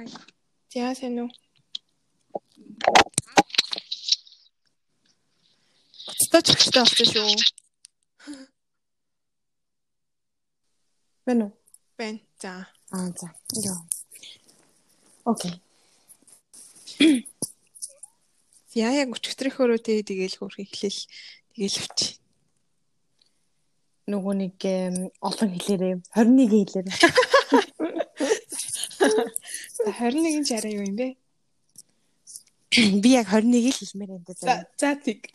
Hi. За сайн уу? Стач хэрэгтэй болсон шүү. Бэнэ үү? Бэн. За. Аа за. Йоо. Окей. За яг өчтөрийнхөөрөө тэгээ тэгээл хөрх эхлэл тэгээл өвч. Нөгөө нэг олон хэлээрээ 21 хэлээрээ. 21-ийн чараа юу юм бэ? Би яг 21 л хэлмээр энэ За за тийг.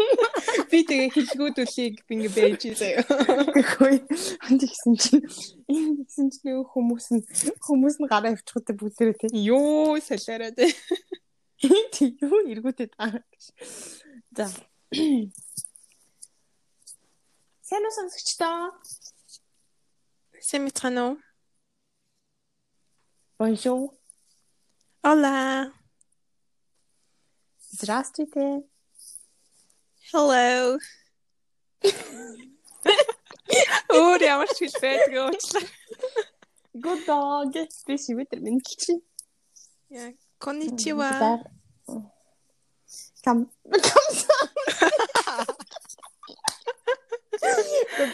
Би тэгээ хэлгүүдүүлийг би ингээ бэж заяа. Гэхгүй. Ханд ихсэн чинь энэ ихсэн чинь нөгөө хүмүүс нь хүмүүс нь гараа авчихдаг бүгдээрээ тий. Йоо салаараа тэ. Тий юу эргүүтэй таа. За. Сайн уу сонсогчдоо? Сэмитхано. Bonjour. Hola. Здравствуйте. Hello. Өөр ямар ч хэл байдгүй уучлаа. Good dog. Би шивэтэр мэдлчих. Яа, конничива. Кам камса.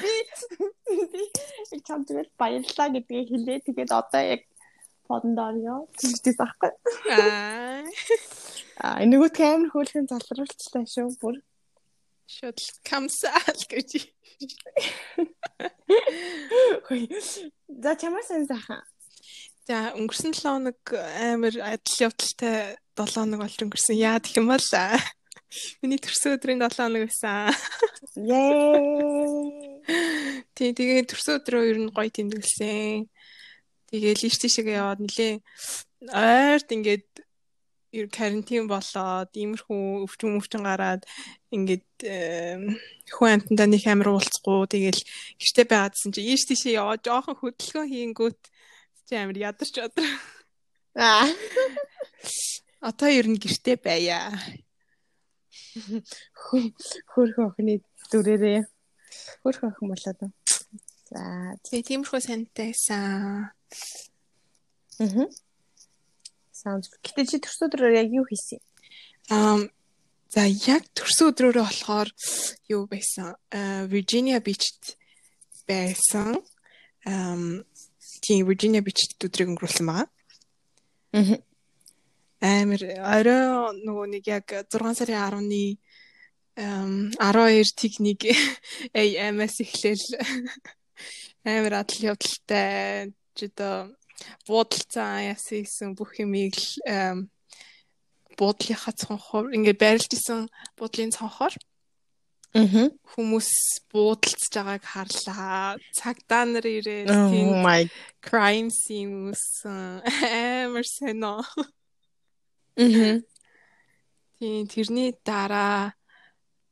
Би би чам тэгэл баярлаа гэдгийг хэлээ. Тэгээд одоо яг подонд орё. Тэгдэг байхгүй. Аа. Аа нөгөөт камер хөөлхөн залруулчихлаа шүү бүр. Шууд камсаал гэж. Хөөе. За чамаас энэ захан. За өнгөрсөн 7 хоног амар адил явдалтай 7 хоног болж өнгөрсөн. Яа гэх юм бол миний төрсөн өдрийн 7 хоног байсан. Тий, тэгээ төрсөн өдрөө ер нь гоё тэмдэглэсэн. Тэгээ лиш тийшээ яваад нилээ ойрт ингээд ер карантин болоод иймэрхүү өвчин өвчин гараад ингээд хүн амтандаа нэг амар уулзахгүй тэгэл гэртээ байгаадсэн чи ийш тийшээ яваад жоохон хөдөлгөөн хийнгүүт чи амар ядарч одроо. Аа. Одоо ер нь гэртээ байя. Хөрхөн охины дүрээрээ хөрхөн охин болоод. За. Тэгээ тиймэрхүү сантай байсан. Аа. Sounds. Гэтэ чи төрсөн өдрөөр яг юу хийсэн? Аа за яг төрсөн өдрөөрөө болохоор юу байсан? Аа Virginia Beach-т байсан. Аа тийм Virginia Beach-т өдрийг өнгөрүүлсэн байгаа. Аа. Амар орой нөгөө нэг яг 6 сарын 10-ны эм 12 техник AMS эхлээл амар адал явдалтай жидөө буудалцсан яасан бүх юмыг л буудлынхаа цонхоор ингээд байрлж исэн буудлын цонхоор хүмүүс буудалцж байгааг харлаа. Цагдаа нар ирээд Oh тийм crime scene үсэн амар сонио. Аа. Тийм тэрний дараа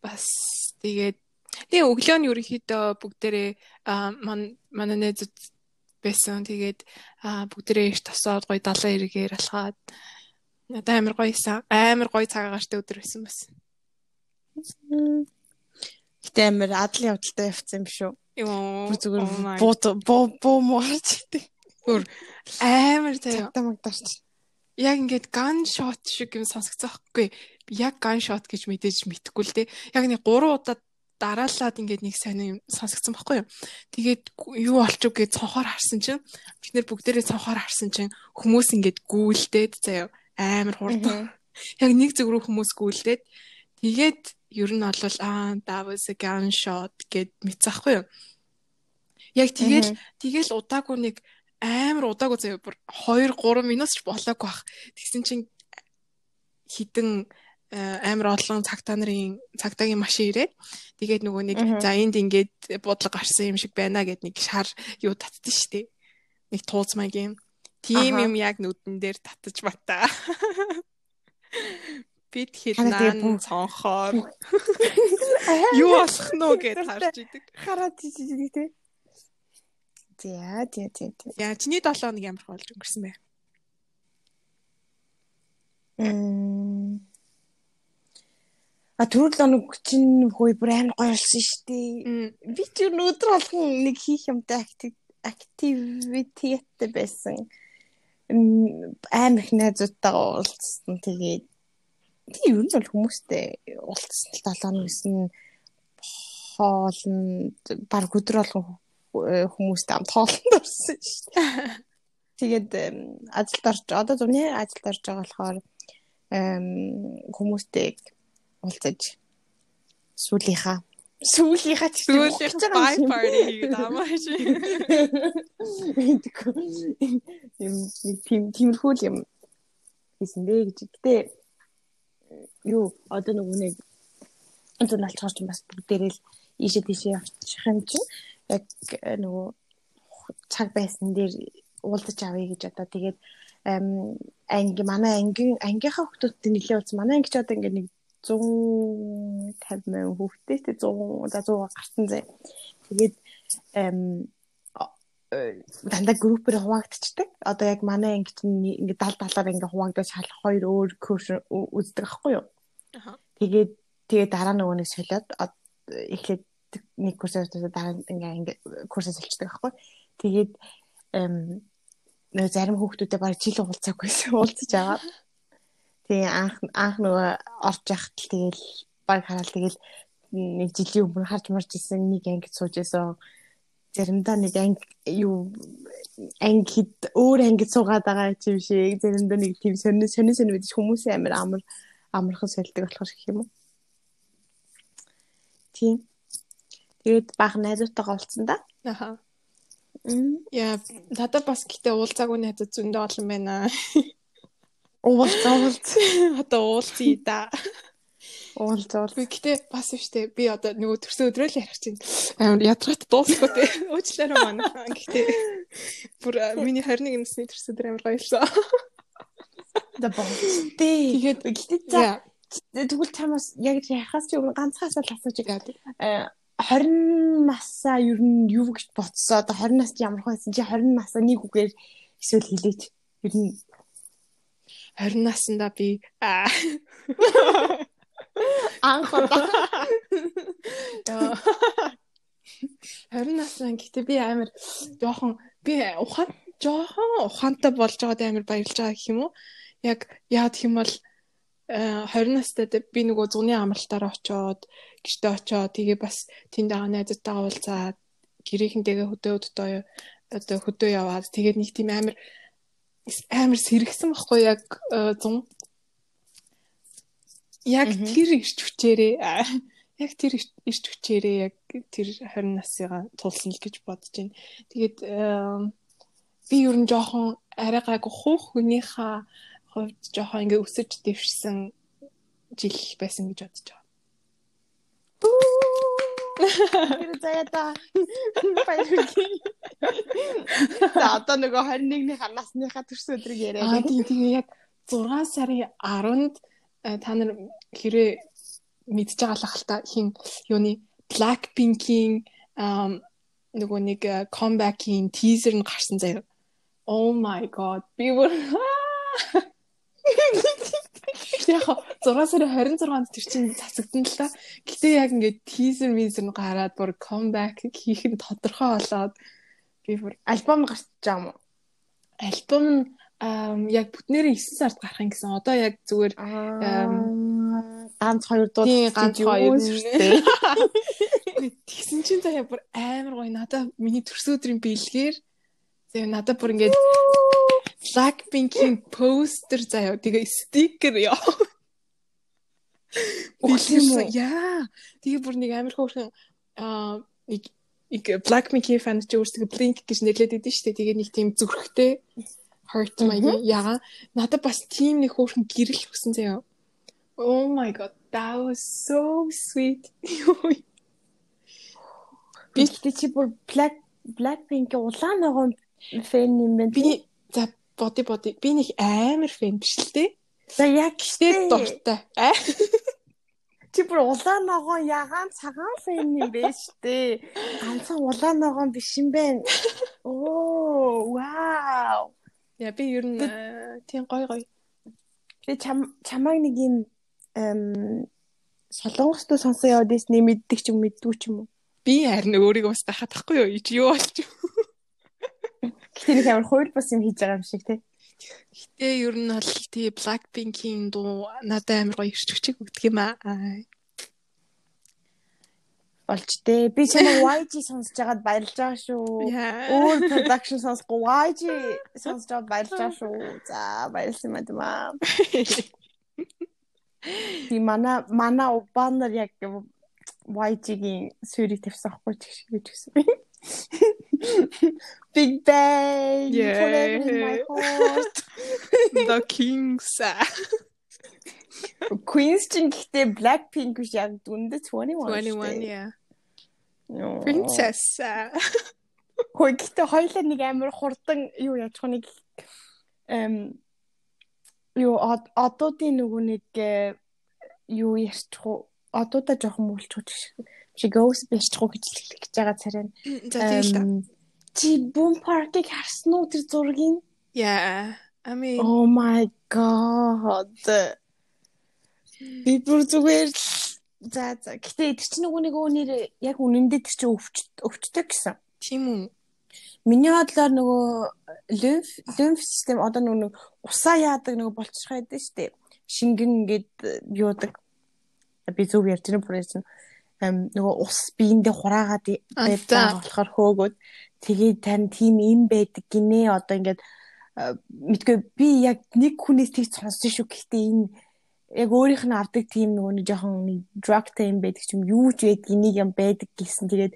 бас тэгээд тэгээ өглөө нь ерөнхийдөө бүгдээрээ ман манай найзууд байсан. Тэгээд бүгдээрээ их тосоод гоё далайн эргээр алхаад надад амар гоёсан. Амар гоё цаг агаартай өдөр байсан бас. Гэтэ амар адлын явдалтай явцсан юм шүү. Йоо. Зүгээр oh буу буу мууч гэдэг. Бүр амар. Цагтаа магдаарч. Яг ингээд ган шот шиг юм. Би яг ган шот гэж мэдээж мэдэхгүй л дээ. Яг нэг 3 удаа дараалаад ингээд нэг сайн юм сонсогдсон байхгүй юу. Тэгээд юу болчих гэж цонхоор харсан чинь бид нэр бүгдээрээ цонхоор харсан чинь хүмүүс ингээд гүйлдээд заяа амар хурдан. Яг нэг зүг рүү хүмүүс гүйлдээд тэгээд ер нь бол аа that was a gun shot гэд мэдсахгүй юу. Яг тэгэл тэгэл удаагүй нэг амар удаагүй заяа бүр 2 3 минут ч болоогүй бах. Тэгсэн чинь хідэн амар олон цагтаа нарын цагтаагийн машин ирээд тэгээд нөгөө нэг за энд ингээд буудлага гарсан юм шиг байна гэд нэг шар юу татдсан шүү дээ. Нэг тууз маягийн. Тим юм яг нүдэн дээр татаж бата. Бид хилнаа цонхоор юу болох нь гэд харж идэг. Хараад тийж тий. За тий тий. Яа чиний 7 хоног ямар болж өнгөрсөн бэ? Мм. А түрүүл оног чинь хөөе бүр амар гоё болсон шүү дээ. Би ч өнөөдөр болгон нэг хийх юмтай активитет байсан. амар их найзуудтайгаа уулзсан. Тэгээд би ер нь бол хүмүүстэй уулзсан л 7 хоног гэсэн хоолн баг өдөр болгон хүмүүстэй хамт хоолнд орсон шүү дээ. Тэгээд ажилд орж одоо зуны ажилд орж байгаа болохоор хүмүүстэй уулзаж. Сүүлийнхаа. Сүүлийнхаа ч сүүлийнхаа бай парти дамааш. Юм тийм тиймэрхүү юм хийсэн бэ гэж. Гэтэ юу одоо нөгөө нэг энэ алчгаар ч бас бүгдээрээ л ийшээ тийшээ явчих юм чинь яг нөгөө цаг байсан дээр уулзаж авъя гэж одоо. Тэгээд анги манай ангийн ангийнхаа хүмүүстэй нэлээд уулз манай анги ч одоо ингээд нэг 150 мянган хүүхдтэй тэ 100 за 100 гарсан зэ. Тэгээд дандаа группээр хуваагдчихдаг. Одоо яг манай анги чинь ингээд 70 70-аар ингээд хуваагдаж шалах хоёр өөр курс үздэг аахгүй юу? Тэгээд тэгээд дараа нөгөө нэг солиод эхлээд нэг курсээс дараа ингээ курсээ солилцдог аахгүй. Тэгээд нөгөө зарим хүүхдүүдэд баг жил уулзаагүйсэн уулзаж аваад тэгээ анх анх нөгөө орж яхад л тэгэл баг хараад тэгэл нэг жилийн өмнө харж марж исэн нэг ангид сууж исэн. Заримдаа нэг анги юу ангид өөр ангид суугаад байгаа юм шиг заримдаа нэг тийм сонир сонир сонир мэдээж хүмүүсийн амир амар амархан сэлдэг болохоор гэх юм уу? Тийм тэгээд баг найзуудтайгаа уулзсан да? Аха. Яа, надад бас гэтээ уулзаагүй найзууд зөндөө олон байна. Уулзаа уулз. Одоо уулзъя да. Уулзаа. Би гэтээ бас штэ би одоо нөгөө төрсөн өдрөө л ярих чинь амар ядрагт дуусгүй те. Уучлаарай манай. Гэтээ бүр миний 21 насны төрсөн өдөр амар гоёлсон. Да боо. Тэгээд гэтээ за тэгвэл чамаас яг яхаас ч өмнө ганцхан асуулт асууж байгаа. 20 насаа ер нь юу гэж бодсоо одоо 20 нас ямар байсан чи 20 насаа нэг үгээр эсвэл хэлээч ер нь 20 наснда би анх удаа. 20 наснаа гэхдээ би амар жоохон би ухаан жоохон ухаантай болж байгаад амар баярлж байгаа гэх юм уу? Яг яад хэм бол 20 э, настай би нөгөө зуны амралтаараа очоод гэртээ очоод тэгээ бас тэнд байгаа найзтайгаа уулзаад гэрээхэнтэйгээ хөдөө өдөө одоо хөдөө яваад тэгээд нэг тийм амар амар сэргсэн баггүй яг 100 яг тэр ирч хүчээрээ яг тэр ирч хүчээрээ яг тэр 20 насыгаа тулсан л гэж бодож байна. Тэгээд би ер нь жоохон арай гайгүй хух хүнийхээ хувьд жоохон ингээ өсөж дэвшсэн жил байсан гэж бодож байгаа. Тэр заяада баярлалаа. За одоо нөгөө 21-ний насныхаа төрсөн өдрийг яриа. Аа тийм тийм яг 6 сарын 10-нд э, та нар хэрэг мэдж байгаа л хальта хин юуны Blackpink-ийн нөгөө нэг comeback-ийн teaser нь гарсан заяа. Oh my god. Би бүр Яг 6 сарын 26-нд тэр чинь цацагдан л та. Гэтэ яг ингээд teaser teaser нь гараад бүр comeback хийх нь тодорхой болоод би бүр альбом гарч байгаа юм уу? Альбом нь яг бүтнээрээ 9 сард гарах юм гэсэн. Одоо яг зүгээр ганц хоёр дуу ганц хоёр дээ. Тэгсэн чинь заяа бүр амар гоё надаа миний төрсөн өдрийн бэлгээр заяа надаа бүр ингээд Blackpink-ийн постэр заяа тэгээ стикер яа. Бэлсэн яа. Тэгээ бүр нэг амар хөөрхөн аа нэг нэг Blackpink-ийн фан ч өөрсдөө Blink гэж нэрлэдэг дээ шүү дээ. Тэгээ нэг тийм зүрхтэй heart маяг яа. Надад бас тийм нэг хөөрхөн гэрэл өгсөн заяа. Oh my god, that was so sweet. Би чи бүр Black Blackpink-ийн улаан ногоон фэн юм байна. Би за боди боди би нэг амар фэн биш л дээ. За яг штэ дуртай. Аа. Чи бүр улаан ногоон ягаан цагаан фэн юм бэ штэ. Ганцхан улаан ногоон биш юм байна. Оо, вау. Я би ер нь тийм гой гой. Би чам чамайг нэг юм эм солонгостой сонсон яваад ирсний мэддэг ч юм мэддүү ч юм уу. Би харин өөрийгөө бас тахадахгүй юу? Юу болчих. Гэтэ нэг амар хууль бус юм хийж байгаа юм шиг тий. Тэгээ ер нь бол тий Blackpink-ийн дуу надад амар гоё ирч хүчиг өгдөг юм аа. Болж дээ. Би чамайг YG сонсож байгаад баярлж байгаа шүү. Өөр production сонсохгүй YG сонсож байгаад баярлж байгаа шүү. За баярлсан юм аа. Би мана мана опанер яг YG-гийн сүрийг тавьсан хгүй ч гэж гэсэн. Big Bang. Yeah. My heart. The Kings. Queens чинь гэхдээ Blackpink биш яг дүндээ 21. 21 yeah. Princess. Хөөе гэхдээ хоёлаа нэг амар хурдан юу яаж нэг эм юу одоодын нөгөө нэг э, юу ярьчих уу одоодаа жоохон мөлчих шиг шиг гоос уу гэж хэлж байгаа царай. За тийм л чи Boom Park-ыг харсан уу тэр зургийг? Yeah. I mean Oh my god. Би бүр зүгээр за за гэтээ тэр чинь нөгөө нэг өөнөр яг үнэндээ тэр чинь өвч өвчтэй гэсэн. Тийм үү? Миний бодлоор нөгөө лимф лимф систем одоо нөгөө усаа яадаг нөгөө болчихоо байдаг шүү дээ. Шингэн ингээд юудаг. Би зөв ярьж байгаа бүрээс нь нөгөө ус биендээ хураагаад байдаг болохоор хөөгөөд. Тэгээд тань тийм юм байдаг гинэ. Одоо ингээд мэдгүй би яг нэг хүнээс тийг сонссон шүү. Гэхдээ энэ яг өөрийнх нь авдаг тийм нөгөө нэг жоохон нэг drug time байдаг ч юм юу ч байдаг энийг юм байдаг гэсэн. Тэгээд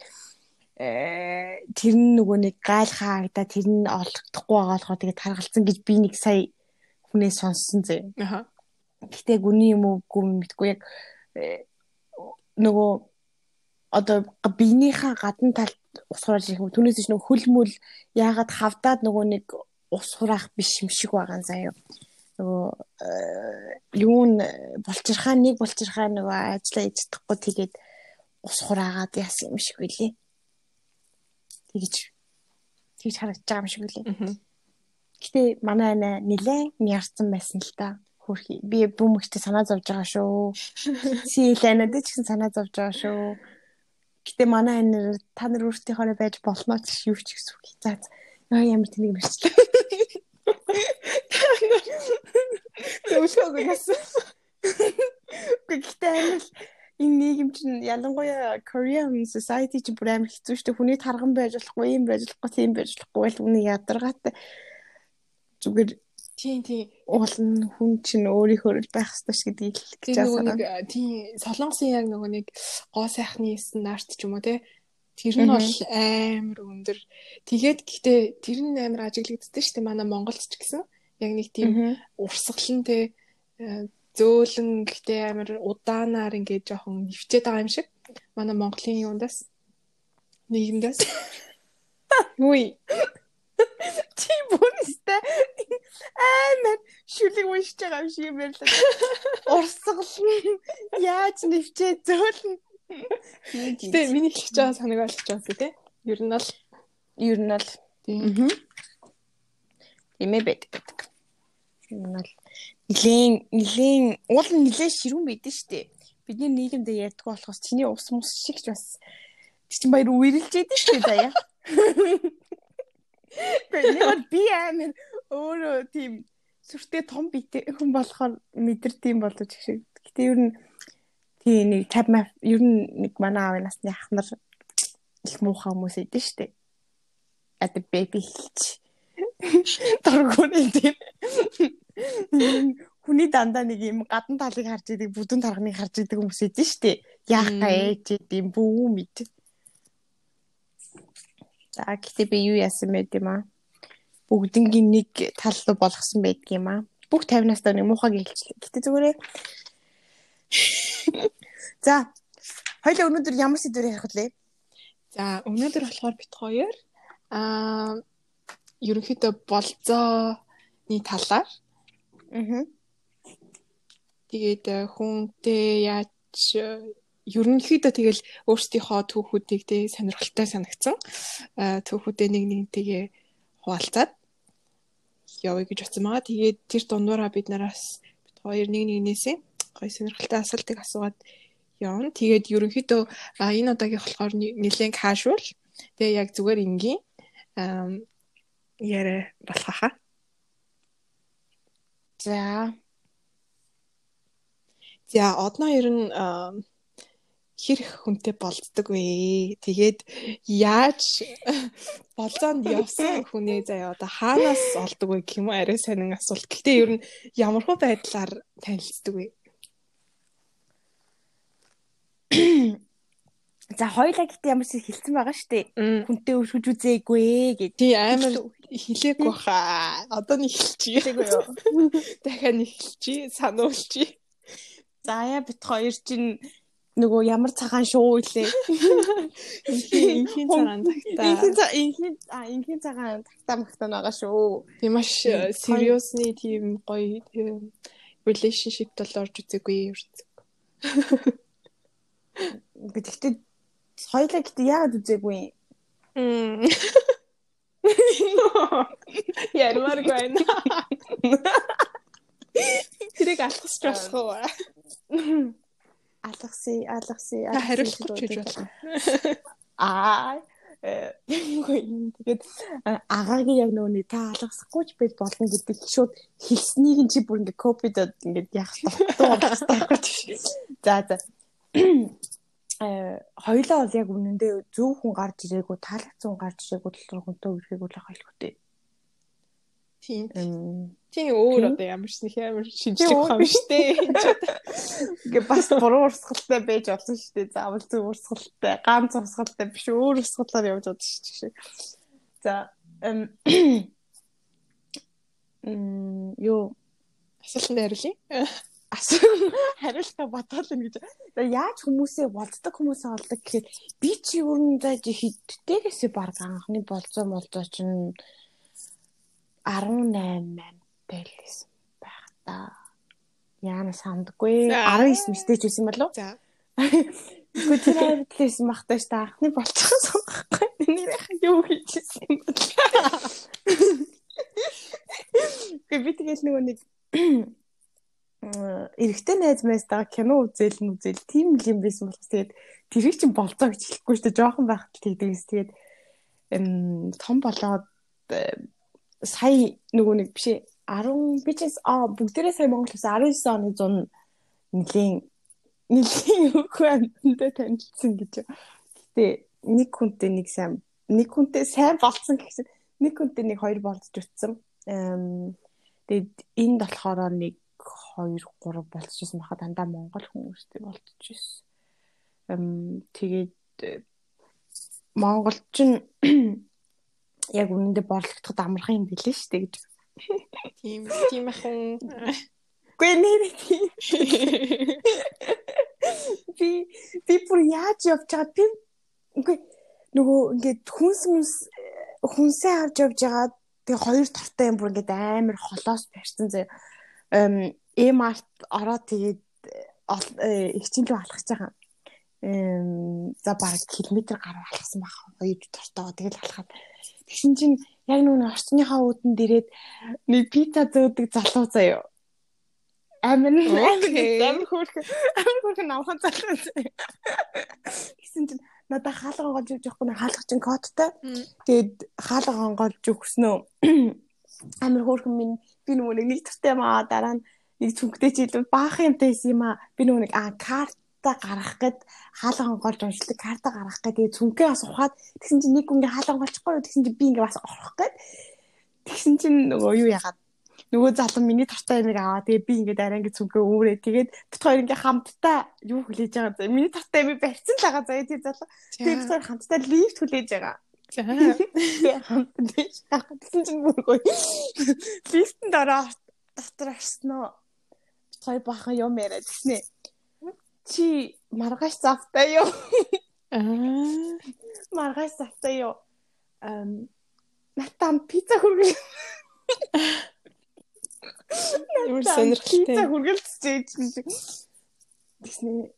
э, тэр нь нөгөө нэг гайл хаагда тэр нь олохдохгүй байгаа болохоор тэгээд таргалцсан гэж би нэг сая хүнээс сонссон зэ. Аха. Гэтэ гүний юм уу гүн мэдгүй яг э, нөгөө одоо биенийхээ гадна талд ус хурааж ирэх юм. Түүнээс ч нөгөө хөлмөл яагаад хавдаад нөгөө нэг ус хураах биш юм шиг байгаа заяа. Нөгөө э, юу н болчирхаа нэг болчирхаа нөгөө ажиллаа хийж чадахгүй тэгээд ус хураагаад яасан юм шиг үлээ. Тэгэж тэгж харагдаж байгаа юм шиг үлээ. Гэтэ манай ана нилээн нярцсан байсан л та хөрхи би бүмэгчтэй санаа зовж байгаа шүү. Сийлэнэд ч гэсэн санаа зовж байгаа шүү Гэтэ манай анир та нар өөртөөхөө байж болно ч юу ч гэсэн үг. За яа ямар тэнэг мэрчлээ. Зөвшөөгөө яасан. Гэтэ анир энэ нийгэм чинь ялангуяа Korean society чинь бүр амар хэцүү шүү дээ. Хүний тарган байж болохгүй, юм байж болохгүй, тийм байж болохгүй л үний ядаргаатай. Зүгээр Тийм тийм. Уулын хүн чинь өөрийнхөө л байх ёстой ш гэдгийг хэлж байгаа. Нэг тийм солонгосын яг нөгөө нэг гоо сайхны стандарт ч юм уу те. Тэр нь бол амар өндөр. Тэгээд гэхдээ тэр нь амар ажиглагддаг шүү дээ манай Монголд ч гэсэн. Яг нэг тийм урсгалан те э, зөөлөн гэхдээ амар удаанаар ингээд жоохон нэвчээд байгаа юм шиг. Манай Монголын юундаас нийгэмдээс. Үгүй Тийм бүнэстэй амар шүлэг уншиж байгаа юм шиг юм байл. Урсгална. Яаж нэвчээ зөөлнө. Гэтэ миний хэлж байгаа ойлгож байгаа юм тий. Ер нь бол ер нь бол тийм. Тийм ээ байдаг. Энэ бол нилийн нилийн уул нь нилээ ширүүн байдэн штэ. Бидний нийгэмдээ ярьдаг болохоос чиний ус мус шиг ч бас чинь баяр үерэлж яйдэн штэ заяа. Гэхдээ би амар өөрөө тийм сүртэй том битэй хүн болохоор мэдэрдэм болож шиг. Гэтэ ер нь тий нэг 50 ер нь нэг манай аавын насны ах нар их муухай хүмүүс идэв штэ. Ад бэби хэлч. Таргууны тийм. Хүний дандаа нэг юм гадна талыг харж идэг, бүдүүн тарганыг харж идэг хүмүүс идэв штэ. Яах гээ тийм бүү мэд. За гэхдээ би юу яасан байд юм аа. Бүгднгийн нэг тал руу болгосон байдаг юм аа. Бүх 50-наас нэг муухай гэлчлээ. Гэтэ зүгээрээ За хоёлаа өнөөдөр ямар сэдвэр ярих вэ? За өнөөдөр болохоор бит хоёр аа ерөнхийдөө болзооны талаар аа тэгээд э, хүнтэй яаж ерөнхийдөө тэгэл өөрсдийнхөө түүхүүдийг тэг сонирхолтой санагцсан түүхүүдээ нэг нэгтэйгээ хуваалцаад явъя гэж утсан байгаа. Тэгээд тэр дундаараа бид нараас бид хоёр нэг нэгнээсээ гоё сонирхолтой асуултыг асуугаад явна. Тэгээд ерөнхийдөө энэ удаагийн болохоор нэлээд casual. Тэгээ яг зүгээр энгийн яриа болох хаа. За. За одноо ер нь хэр их хүнтэй болддог вэ? Тэгээд яаж болзоонд явсан хүнээ заяа одоо хаанаас олдог вэ гэх юм арай сонин асуулт. Гэхдээ ер нь ямархуу байдлаар танилцдаг вэ? За хоёлаа гэхдээ ямар ч хэлсэн байгаа шүү дээ. Хүнтэй өршөж үзээгүй гэж. Тий амар хэлээгүй хаа. Одоо нэг хэлчихье. Дахиад нэг хэлчихье. Сануулчих. За яа бит хоёр чинь нөгөө ямар цагаан шуу илээ. Инхийн цагаан тагтаа. Инхийн инхийн а инхийн цагаан тагтаа магтаа байгаа шүү. Тийм маш сериусны тийм гоё relationship бол орж үзээгүй ерөөс. Би тэгтээ Хоёлаа гэдэг яагаад үзээгүй юм? Ярмаар байна. Тэрийг алхасч болох уу? Алгасыг, алгасыг. Хариулах гэж байна. Аа тэгээд агаагийн яг нөгөө та алгасахгүй ч байж болно гэдэг шууд хэлснийг нь чи бүр ингээ копидод ингээ яах вэ? За за хоёлоо бол яг үнэндээ зөв хүн гарч ирээгүй таалагдсан хүн гарч ирээгүй тал хүнтэй үргэлжлэх байх хэлэхтэй. Тийм. Тийм өөр одоо ямар ч нэг амар шинжлэх ухаан биш дээ. Ингээ бас буруу урсгалтай байж болсон шүү дээ. Заавал зөв урсгалтай, ганц урсгалтай биш өөр урсгалаар явж байгаа шүү дээ. За эм юу асуултанд хариулъя хариултаа бодоол юм гэж. Яаж хүмүүсээ болцдог хүмүүсээ олдог гэхээр би чи ер нь за хэддээрээсээ баг анхны болцоо молцоо чинь 18 байлсэн байх та. Яана сандгүй 19 мэтэй ч байсан болов? За. Гэхдээ тэр хайрлаас махтааш та анхны болцоо сонгохгүй. Нэрээ юу хийчихсэн юм бэ? Би тэгэл нөгөө нэг эрэгтэй найз майстайгаа кино үзэл нь үзэл тийм л юм байсан болохос тэгээд тэрийг чинь болцоо гэж хэлэхгүй шүү дээ жоохон байхад л тэгдэгс тэгээд том болоод э, сая нөгөө нэг биш 10 би чинь а бүгдээрээ сая Монгол ус 19 оны 100 нэлийн нэлийн хүүхэндээ танилцсан гэж. Гэтэ нэг хүнтэй нэг сайн нэг хүнтэй сайн болцсон гэсэн нэг хүнтэй нэг хоёр болцож утсан. Тэгээд энд болохоор нэг 2 3 болчихсон баха дандаа монгол хүмүүстэй болчихсон. Эм тэгээд монголч нь яг үнэндээ борлогдоход амархан юм билээ шүү дээ гэж. Тийм тийм ахын. Гүй нэр тийм. Би би бүр яаж явж байгаа би үгүй нөгөө ингээд хүнс хүнс хүнсээ авч явж байгаа тэгээ хоёр тартай юм бүр ингээд амар холоос барьсан заяа эмарт ороод тэгээд э, ихчин рүү алхаж байгаа. Эм за баг километр гаруй алхсан баг. Хоёр тортоо тэгэл алхаад. Тэгсэн чинь яг нүг орчныхаа үүдэн дээрээд нэг пицца зөөдөг залуу заяа. Амин амин хөөрх амин хөөрх намхан залуу заяа. Тэгсэн чинь надаа хаалга онгоолж өгч явахгүй хаалга чинь кодтай. Тэгээд хаалга онгоолж өгснөө амир хөөрхөн минь би нөгөө нэг тартай маа дараа нь нэг цүнхтэй чи илүү баахан юмтай байсан юм аа би нөгөө нэг а карта гаргах гээд хаалга онгоолж уншилдаг карта гаргах гээд тэгээ цүнхээ бас ухаад тэгсэн чинь нэг ингээ хаалга онгоолчихгүй тэгсэн чинь би ингээ бас орох гээд тэгсэн чинь нөгөө юу яагаад? Нөгөө залуу миний тартай юмыг аваа. Тэгээ би ингээд арай ингээд цүнхээ өөрөө тэгээд бит хоёр ингээд хамтдаа юу хүлээж байгаа заа? Миний тартай юмыг барьсан л байгаа заа тэр залуу тэгээд бит хоёр хамтдаа лифт хүлээж байгаа. Тэгсэн чинь бүр гоё. Лифтэнд ороо дотор орсноо. Той бахан юм яриад гиснэ. Чи маргааш завтай юу? Аа. Маргааш завтай юу? Эм натам пицца хүргэл. Ямар сонирхолтой. Пицца хүргэлцэж гиснэ.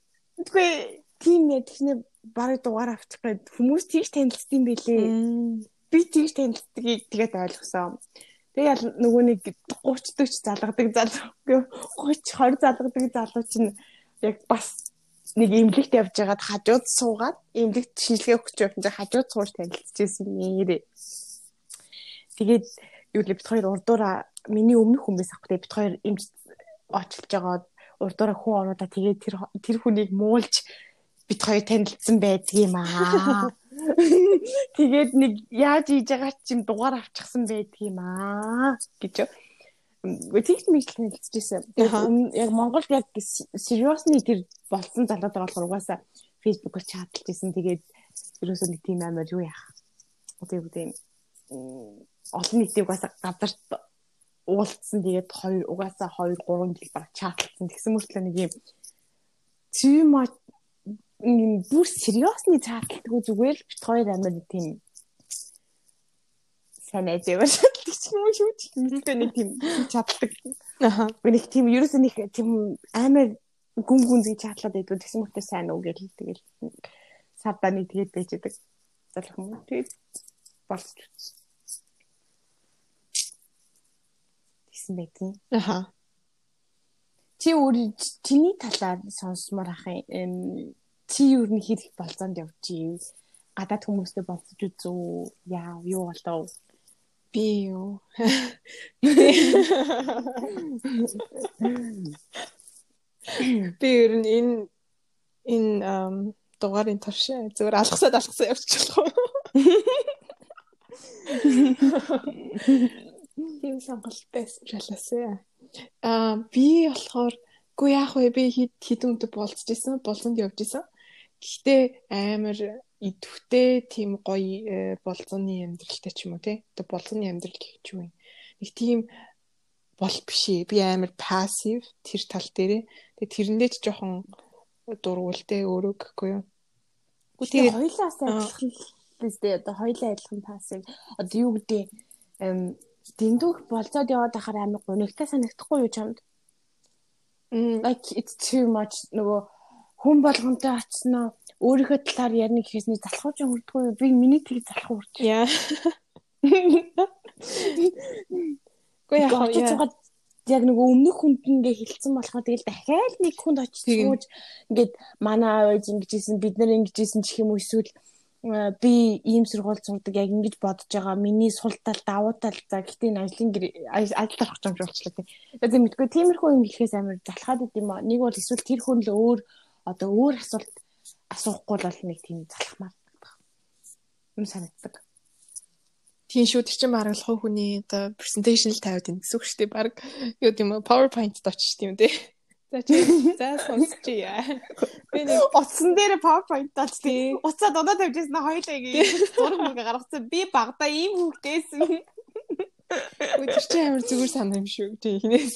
Тэгвэл тийм нэ тэгснэ барыг дугаар авчих гээд хүмүүс тийш танилцсан байлээ. Би тийш танилцдгийг тэгээд ойлгосон. Тэгээ нөгөө нэг 30 40 залгадаг залуу 30 20 залгадаг залуу чинь яг бас нэг имлэгт явж байгаад хажууд суугаад имлэгт шинжилгээ өгч явсан чинь хажууд сууж танилцчихсэн нэрээ. Тэгээд юу л бит хоёр урдуура миний өмнөх хүн байсан аахгүй бид хоёр имж очилж байгаа урдаараа хүн оруудаа тэгээд тэр тэр хүнийг муулж бид хоёр танилцсан байдгийм аа. Тэгээд нэг яаж хийж байгаа чим дугаар авчихсан байдгийм аа гэж тэгт мэдлэл хэлчихсэн. Яг Монголд яг сериусны тэр болсон залуудаа болохоор угаасаа фейсбүүкээр чатлж исэн. Тэгээд ерөөсөө нэг тийм амар юу яах. Тэгээд үгүй олон нийтийн угаасаа газарт уулцсан. Тэгээд хоёр угаасаа 2 3 жил баг чатлсан. Тэгсэн мөртлөө нэг юм too much бүр сериусны чатлтгүй зүгээр л бит хоёр амар тийм санаа зэвэр шатдаг юм уу шүү дээ. Нэг тийм чаддаг. Аа. Нэг тийм ерөөсөө нэг тийм амар гүн гүн зэг чадлаад байдгүй тэгсэн мөртөө сайн уу гэж тэгэл садаа нэг тэгээд байждаг. Залах юм. Тэгээд болч. Тэгсэн байдгийн. Аа. Чи өөр чиний талаар сонсмоор ах юм. Чи юу нэг хэрэг болцоонд явчих. Гадаад хүмүүстэй болцож үзүү. Яа, юу болов? Би юу? Би ер нь энэ энэ дугаарын турш зүгээр алгасаад алгасаа явчихлаа. Тийм сонголт байсан шалаасаа. Аа би болохоор гоо яах вэ? Би хэд хэдэн өдөр болцож исэн, болонд явж исэн. Гэхдээ амар идэвхтэй тийм гоё э, болзооны амьдралтай ч юм уу те. Одоо болзооны амьдрал гэх ч юм. Нэг тийм бол биш ээ. Би амар пассив тэр тал дээрээ. Тэгээ тэрэндээ ч жоохон дургуултэй өөрөө гэхгүй юу. Тэгээ хоёлаас адилхан лээ. Одоо хоёлаа адилхан пассив. Одоо юу гэдэг дэндүүх болцоод яваад байхаар амар гонигтай санагдахгүй юу чамд? Like it's too much нөгөө хүн болгонтой очсноо өөрийнхөө талаар ярина гэхээсний залхууч хүрдгүй би миний тийг залхуу хүрч. Яа. Гэхдээ яг яг нэг өмнөх хүнд ингээ хилцсэн болохоор тэгэл дахиад нэг хүнд очиж ингээд манай аав ээж ингэжсэн бид нар ингэжсэн ч юм уу эсвэл би ийм сургууль сурдаг яг ингэж бодож байгаа миний сул тал давуу тал за гэтээ энэ ажлын ажил тарах юм болчихлоо тийм. Тэгээд мэдгүй тиймэрхүү юм хэлэхээс амар залхаад идэм ба. Нэг бол эсвэл тэр хүн л өөр одоо өөр асуулт асуухгүй бол нэг тийм залхмаар юм санагддаг. Тийм шүү тэр чинь баргалах хүний одоо презентацийн л тавиад байна гэсэн үг шүү дээ. Бараг юу гэм PowerPoint-д очиж тийм дээ. За чи за сонсч яа. Би нэг утсан дээр PowerPoint-д тийм. Уцаа додоо тавьжсэн хоёлаа ингэ зураг мөргө гаргацсан. Би багада ийм хүүхдээсэн. Үгүй чи амар зүгээр санаа юм шүү. Тийм хинээс.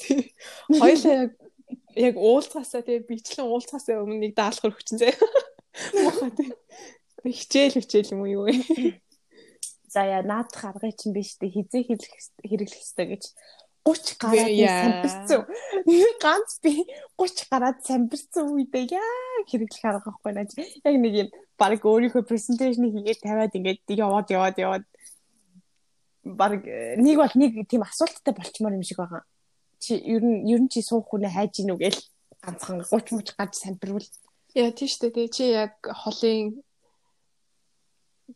Хоёлаа яг яг уулзгаасаа тэгээ бичлэн уулзгаасаа өмнө нэг даалгавар өгчин заяа. Мохоо тий. Хичээл хичээл юм уу юу вэ? За яа наадах аргыг чинь биш тий хизээ хэрэглэх хэрэглэх хэрэгтэй гэж 30 гараад самбирсан. Ганц би 30 гараад самбирсан үедээ яа хэрэглэх арга байхгүй наа. Яг нэг юм баг өөрийнхөө презентацийг хийгээд тавиад ингээд яваад яваад яваад баг нэг бол нэг тийм асуулттай болчмоор юм шиг байгаа. Чи ер нь ер нь чи суух хүнээ хайж гинүү гээл ганцхан 30 мууч гарч самбирвал Яа тийш үү тий чи яг холын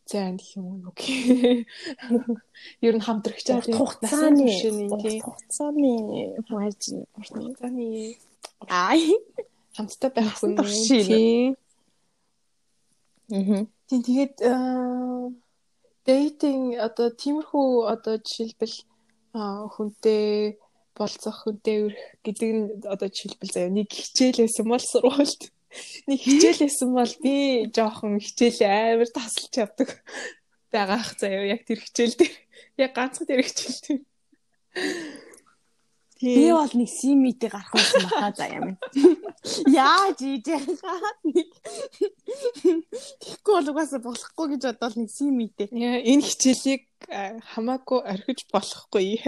зэн гэх юм уу гэх. Ер нь хамтрагчаа тийм хугацааны тий хугацааны хайж хугацааны ай хамттай байх хүн тий. Мм. Тийм тэгээд дейтинг одоо тиймэрхүү одоо жишээлбэл хүнтэй болцох хүнтэй өрх гэдэг нь одоо жишээлбэл заяа нэг хичээлээсэн бол сургуульд Нэг хичээлээсэн бол би жоохон хичээлээ амар тасалж явдаг байгаах заяа яг тэр хичээл дээр. Яг ганцхан тэр хичээл дээр. Би бол нэг симитэ гарах байсан баха за юм. Яаж ийж яхаа нэг Тэгэхгүй бол угаасаа болохгүй гэж бодвол нэг симитэ. Энэ хичээлийг хамаагүй орхиж болохгүй.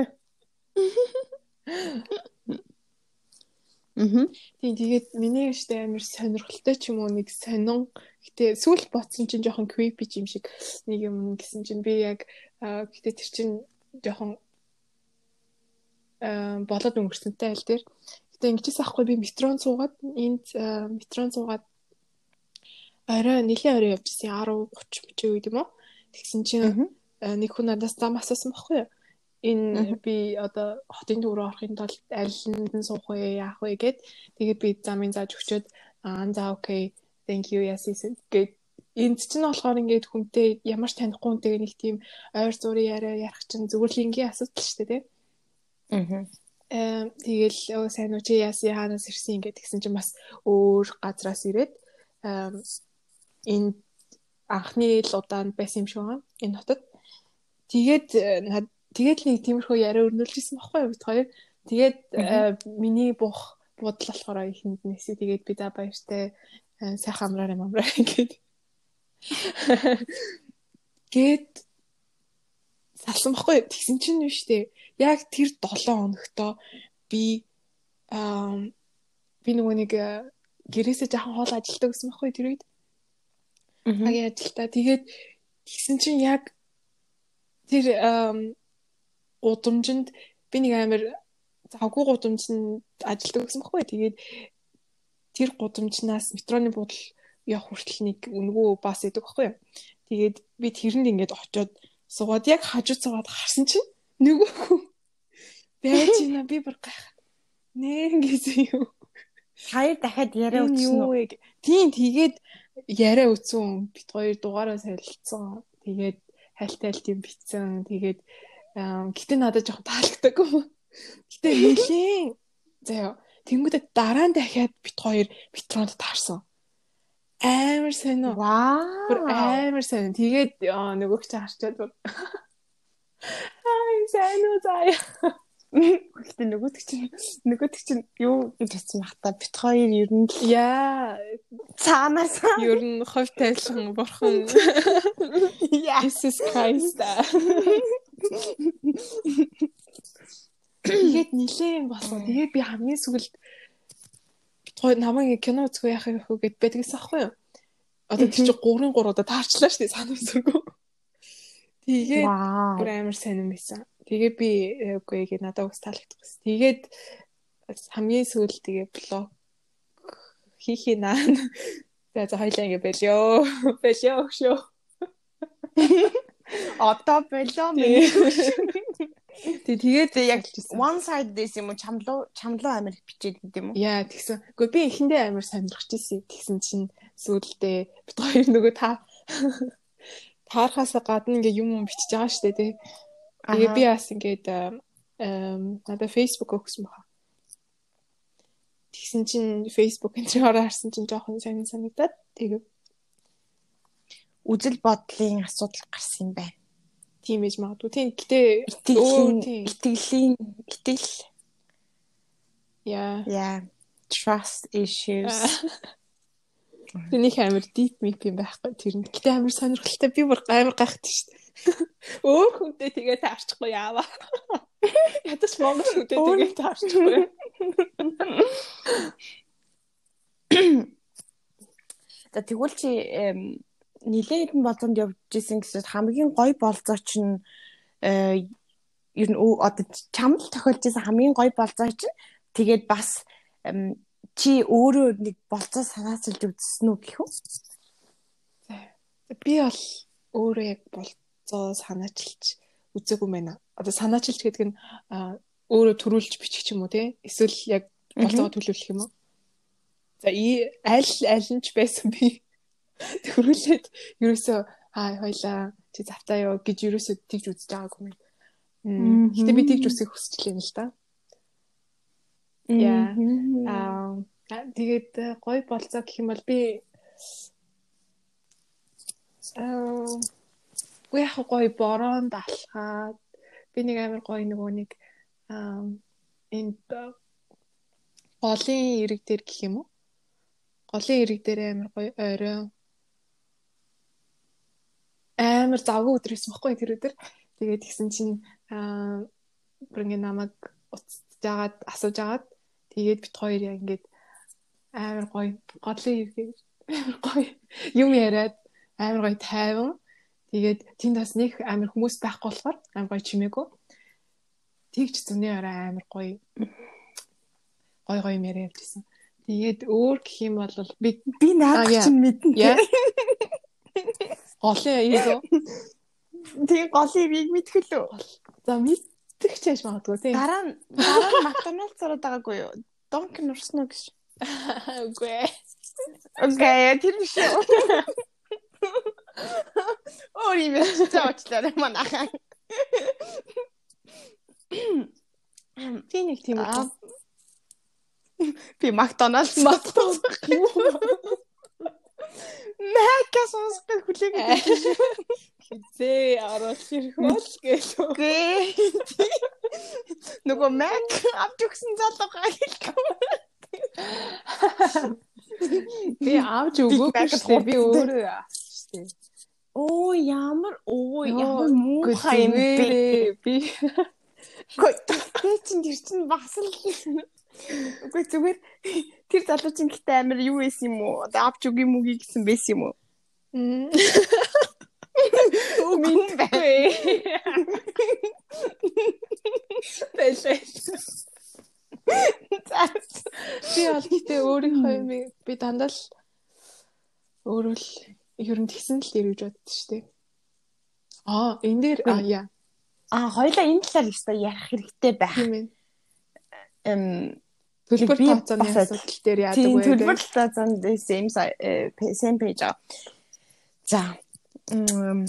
Аа. Тийм тэгээд миний штэ амир сонирхолтой ч юм уу нэг сонин. Гэтэ сүүл ботсон чинь жоохон creepy юм шиг нэг юм гэсэн чинь би яг гэтэ тэр чинь жоохон аа болоод өнгөрсөнтэй айл дээр. Гэтэ ингэжээс ахгүй би метрон суугаад энд метрон суугаад орой нэлийн орой явжсэн 10 30 30 үед юм уу. Тэгсэн чинь нэг хүн надаас зам асуусан байхгүй юу? Энэ би одоо хотын төв рүү орохын тулд аль нь суух вэ яах вэ гэд тэгээд би замын зааж өчөөд аа за окей thank you yes гэд энд чинь болохоор ингээд хүнтэй ямар ч танихгүй хүнтэйгээ нэг тийм ойр зургийн яриа ярих чинь зүгээр л ингийн асуудал шүү дээ тийм аа эм тэгэл оо сайн уу чи яасан хаанаас ирсэн ингээд тэгсэн чинь бас өөр газраас ирээд энэ анхны л удаанд байсан юм шиг байгаа энэ хотод. Тэгээд тэгээд л нэг тиймэрхүү яриа өрнүүлжсэн баггүй бид хоёр? Тэгээд миний бух бодол болохоор ихэнд нэсээ тэгээд би за баяртай сайхан амраар юм амраа ингээд Гэт салсан баггүй тэгсэн чинь нь штэ? Яг тэр 7 хоногтоо би аа би нөгөө нэг э, гэрээсээ жоохон хоол ажилтдаг гэсэн баггүй тэр үед. Агийн ажилтаа. Тэгээд тэгсэн чинь яг тэр удамжинд би нэг амир завгүй гудамжинд ажилтдаг гэсэн баггүй. Тэгээд тэр гудамжнаас метроны буудал явах хүртэл нэг үнгүү бас идэг байхгүй юу. Тэгээд би тэрэнд ингээд очиод суугаад яг хажуу суугаад харсан чинь нөгөө хүн байж ийна би бүр гайх. Нэр гэсэн юу. Хоёр дахиад яриа утсан уу? Тийм тэгээд яриа утсан бит хоёр дугаараа солилцсон. Тэгээд хайлтайлт юм битсэн. Тэгээд гэтээ надад жоохон таалагддаг юм. Гэтээ нэлийн заяа тэнгуудаа дараа нь дахиад бит хоёр метронд таарсан. Амар сайн уу? Вау. Бүр амар сайн. Тэгээд нөгөөч чи харчаад бүр. Ай сайн уу заяа. Гэхдээ нөгөөдөг чинь нөгөөдөг чинь юу гэж хэлсэн бах та бит хоёр ер нь яа цаанаас ер нь хов тайлхан бурхан Jesus Christ Тэгээд нилээн болсон. Тэгээд би хамгийн сүүлд намайг кино үзгүй яах юм хөө гэд байдгээс аахгүй юу. Одоо чинь 3-ын 3 удаа таарчлаа шүү дээ санамсаргүй. Тэгээд бүр амар сонирн байсан. Тэгээ би үгүй гээ надад ус таалагдах гэсэн. Тэгээд хамгийн сүүлд тэгээ блог хийхи наа. За за хоёлаа ингэ бэлё. Бэлё шүү. Одоо болоо мэн. Тэг тэгээд яг one side this юм уу чамлуу чамлуу амир бичээд гэдэг юм уу? Яа тэгсэн. Гэхдээ би эхэндээ амир сонирхож ирсэн. Тэгсэн чинь сүүлдээ бид хоёр нөгөө та таархаас гадна ингээ юм юм бичиж байгаа дээ тий. Тэгээ би бас ингээд эм надад Facebook өгсөн баха. Тэгсэн чинь Facebook энэ чигээр харсан чинь жоохон сайн санагдаад тэгээ үзэл бодлын асуудал гарсан юм байна. Тийм ээж магадгүй. Тийм гэтээ итгэлийн итгэлийн итгэл яа яа trust issues Тэнийг амар deep meep юм байхгүй тэр нь. Гэтэ амар сонирхолтой би бүр амар гайхдаг шүү дээ. Өөр хүнтэй тэгээ таарчихгүй яава. Ядаж монгол хүнтэй тэгээ таарчихгүй. За тэгвэл чи нилээ хэдэн болонд явж исэн гэсэн хамгийн гой болцоо чинь э, ер нь одоо чамд тохиолж исэн хамгийн гой болцоо чинь тэгээд бас чи өөрөө нэг болцоо санаачилж үзсэн үү гэх үү? Би бол өөрөө яг болцоо санаачилж үзээгүй байна. Одоо санаачилж гэдэг нь өөрөө төрүүлж бичих юм уу те? Эсвэл яг болцоогоо төлөвлөх юм уу? За аль аль нь ч байсан би Төрүүлээд ерөөсөө аа хоёлаа чи завтаа ёо гэж ерөөсөө тэгж үзэж байгаагүй юм. Гэтэ би тэгж үсэх хүсчихлээ л да. Яа. Аа тэгээд гой болцоо гэх юм бол би аа үгүй яг гой бороонд алхаад би нэг амар гой нөгөө нэг аа энд голын ирэг дээр гэх юм уу? Голын ирэг дээр амар гоё орой амар завгүй өдөр байсан байхгүй тэр өдөр. Тэгээд тэгсэн чинь аа бүр ингэ намайг уцаж жагаад асууж агаад тэгээд бит хоёр яг ингээд амар гоё годлын иргэж амар гоё юм яриад амар гоё тайван. Тэгээд тэнд бас нэг амар хүмүүс байхгүй болохоор амар гоё чимээгүй. Тэгч зүний орой амар гоё гоё гоё юм яриад байсан тэгээд өөр гэх юм бол би би наад чинь мэднэ Голын ийг үү? Тэгээ голын ийг мэдхэл үү? За мэд үздэг ч яж магадгүй тийм. Дараа нь дараа нь McDonald's ороод байгаагүй юу? Урсан уу гэж. Үгүй. Окей, тэр биш үү? Мэд цаачлаа манайхан. Тийм нэг тийм үү. Би McDonald's McDonald's юу? Мэкас сонсох хүлээгээд хизээ оруулах ирэх бол гэлөө. Нөгөө Mac авч өгсөн залуугаа хэлэхгүй. Би авч өгөөгүй. Би өөрөө дээ. Оо ямар оо ямар муухай юм бэ? Би Гэхдээ чинь тэр чинь бас л Үгүй зүгээр тэр залуу чинь гэхдээ амар юу байсан юм уу? Одоо авч үг юм уу гэсэн байсан юм уу? Үгүй бай. Бэлээ. Би бол гэтээ өөрийнхөө юм би дандаа л өөрөө л ер нь тэгсэн л боддоо шүү дээ. Аа, энэ дээр аа яа. Аа, хоёлаа энэ талаар ихтэй ярих хэрэгтэй байх. Эм төлбөр тооцооны асуудал дээр яадаг вэ? Төлбөр тооцоонд same same page. За.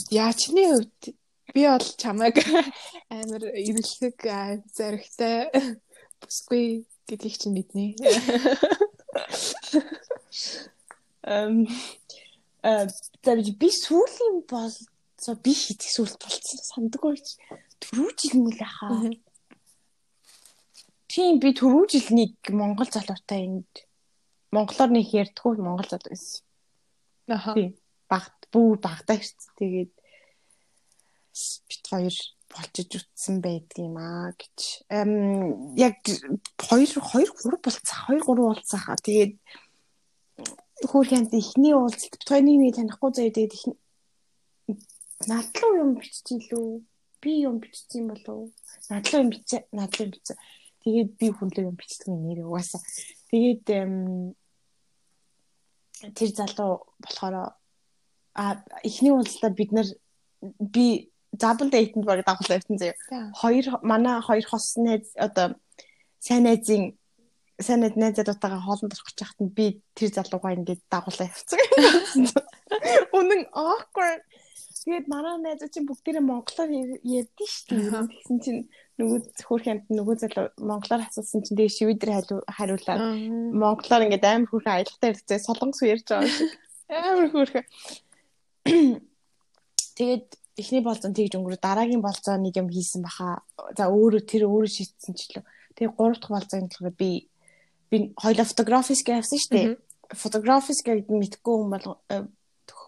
Яа чиний хувьд би бол чамайг амар ирэлхэг зоригтой бүсгүй гэдгийг чинь мэднэ. Эм э би сүүлийн бол за би хитэх сүлт болцсон сандаггүй ч түрүү жил мөл хаа. Тийм би түрүү жил нэг Монгол залуутай энд монголоор нэг ярьдггүй монгол залуу байсан. Аха. Тийм. Багт бүү багтаа ирсэн. Тэгээд бит хоёр болчиж үтсэн байдаг юм аа гэж. Эм яг 2 2 3 болцсон. 2 3 болцсон хаа. Тэгээд хөөрхөнд ихний уулзалт бит хоёрын нэг танихгүй заяа тэгээд их надлуу юм бичсэн лүү. Би юм бичсэн болов. Надлуу юм бичээ. Надлуу юм бичээ. Тэгээд би хүнлээ юм бичдэг юм нэр угаасаа. Тэгээд тэр залуу болохоор а эхний уулзалтаа бид нар би double date-нд баг дагуулсан байсан заяа. Хоёр манай хоёр хос найз одоо сайн найзын сайн найз найзаадтайгаа хоолнд орох гэж хахад би тэр залуугаа ингээд дагуулсан явцсан. Үнэн awkward. Тэгээд манай найз чинь бүгдээрээ монголоор ярьдэн шүү дээ. Тэгсэн чинь нөгөө хөөрхөнд нөгөө залуу монголоор асуусан чинь тэгээ шивэдэр хариулаад монголоор ингээд амар хөөрхөн аялалтай ирцээ солонгос ярьж байгаа шиг. Амар хөөрхөн. Тэгээд эхний болцоо тэгж өнгөрөө дараагийн болцоо нэг юм хийсэн баха. За өөрөө тэр өөрөө шийдсэн ч лөө. Тэгээ гурав дахь болцоонд болохоор би би хоёлоо фотографис гэвсэн шүү дээ. Фотографис гэдэг мэдгүй хүн бол э,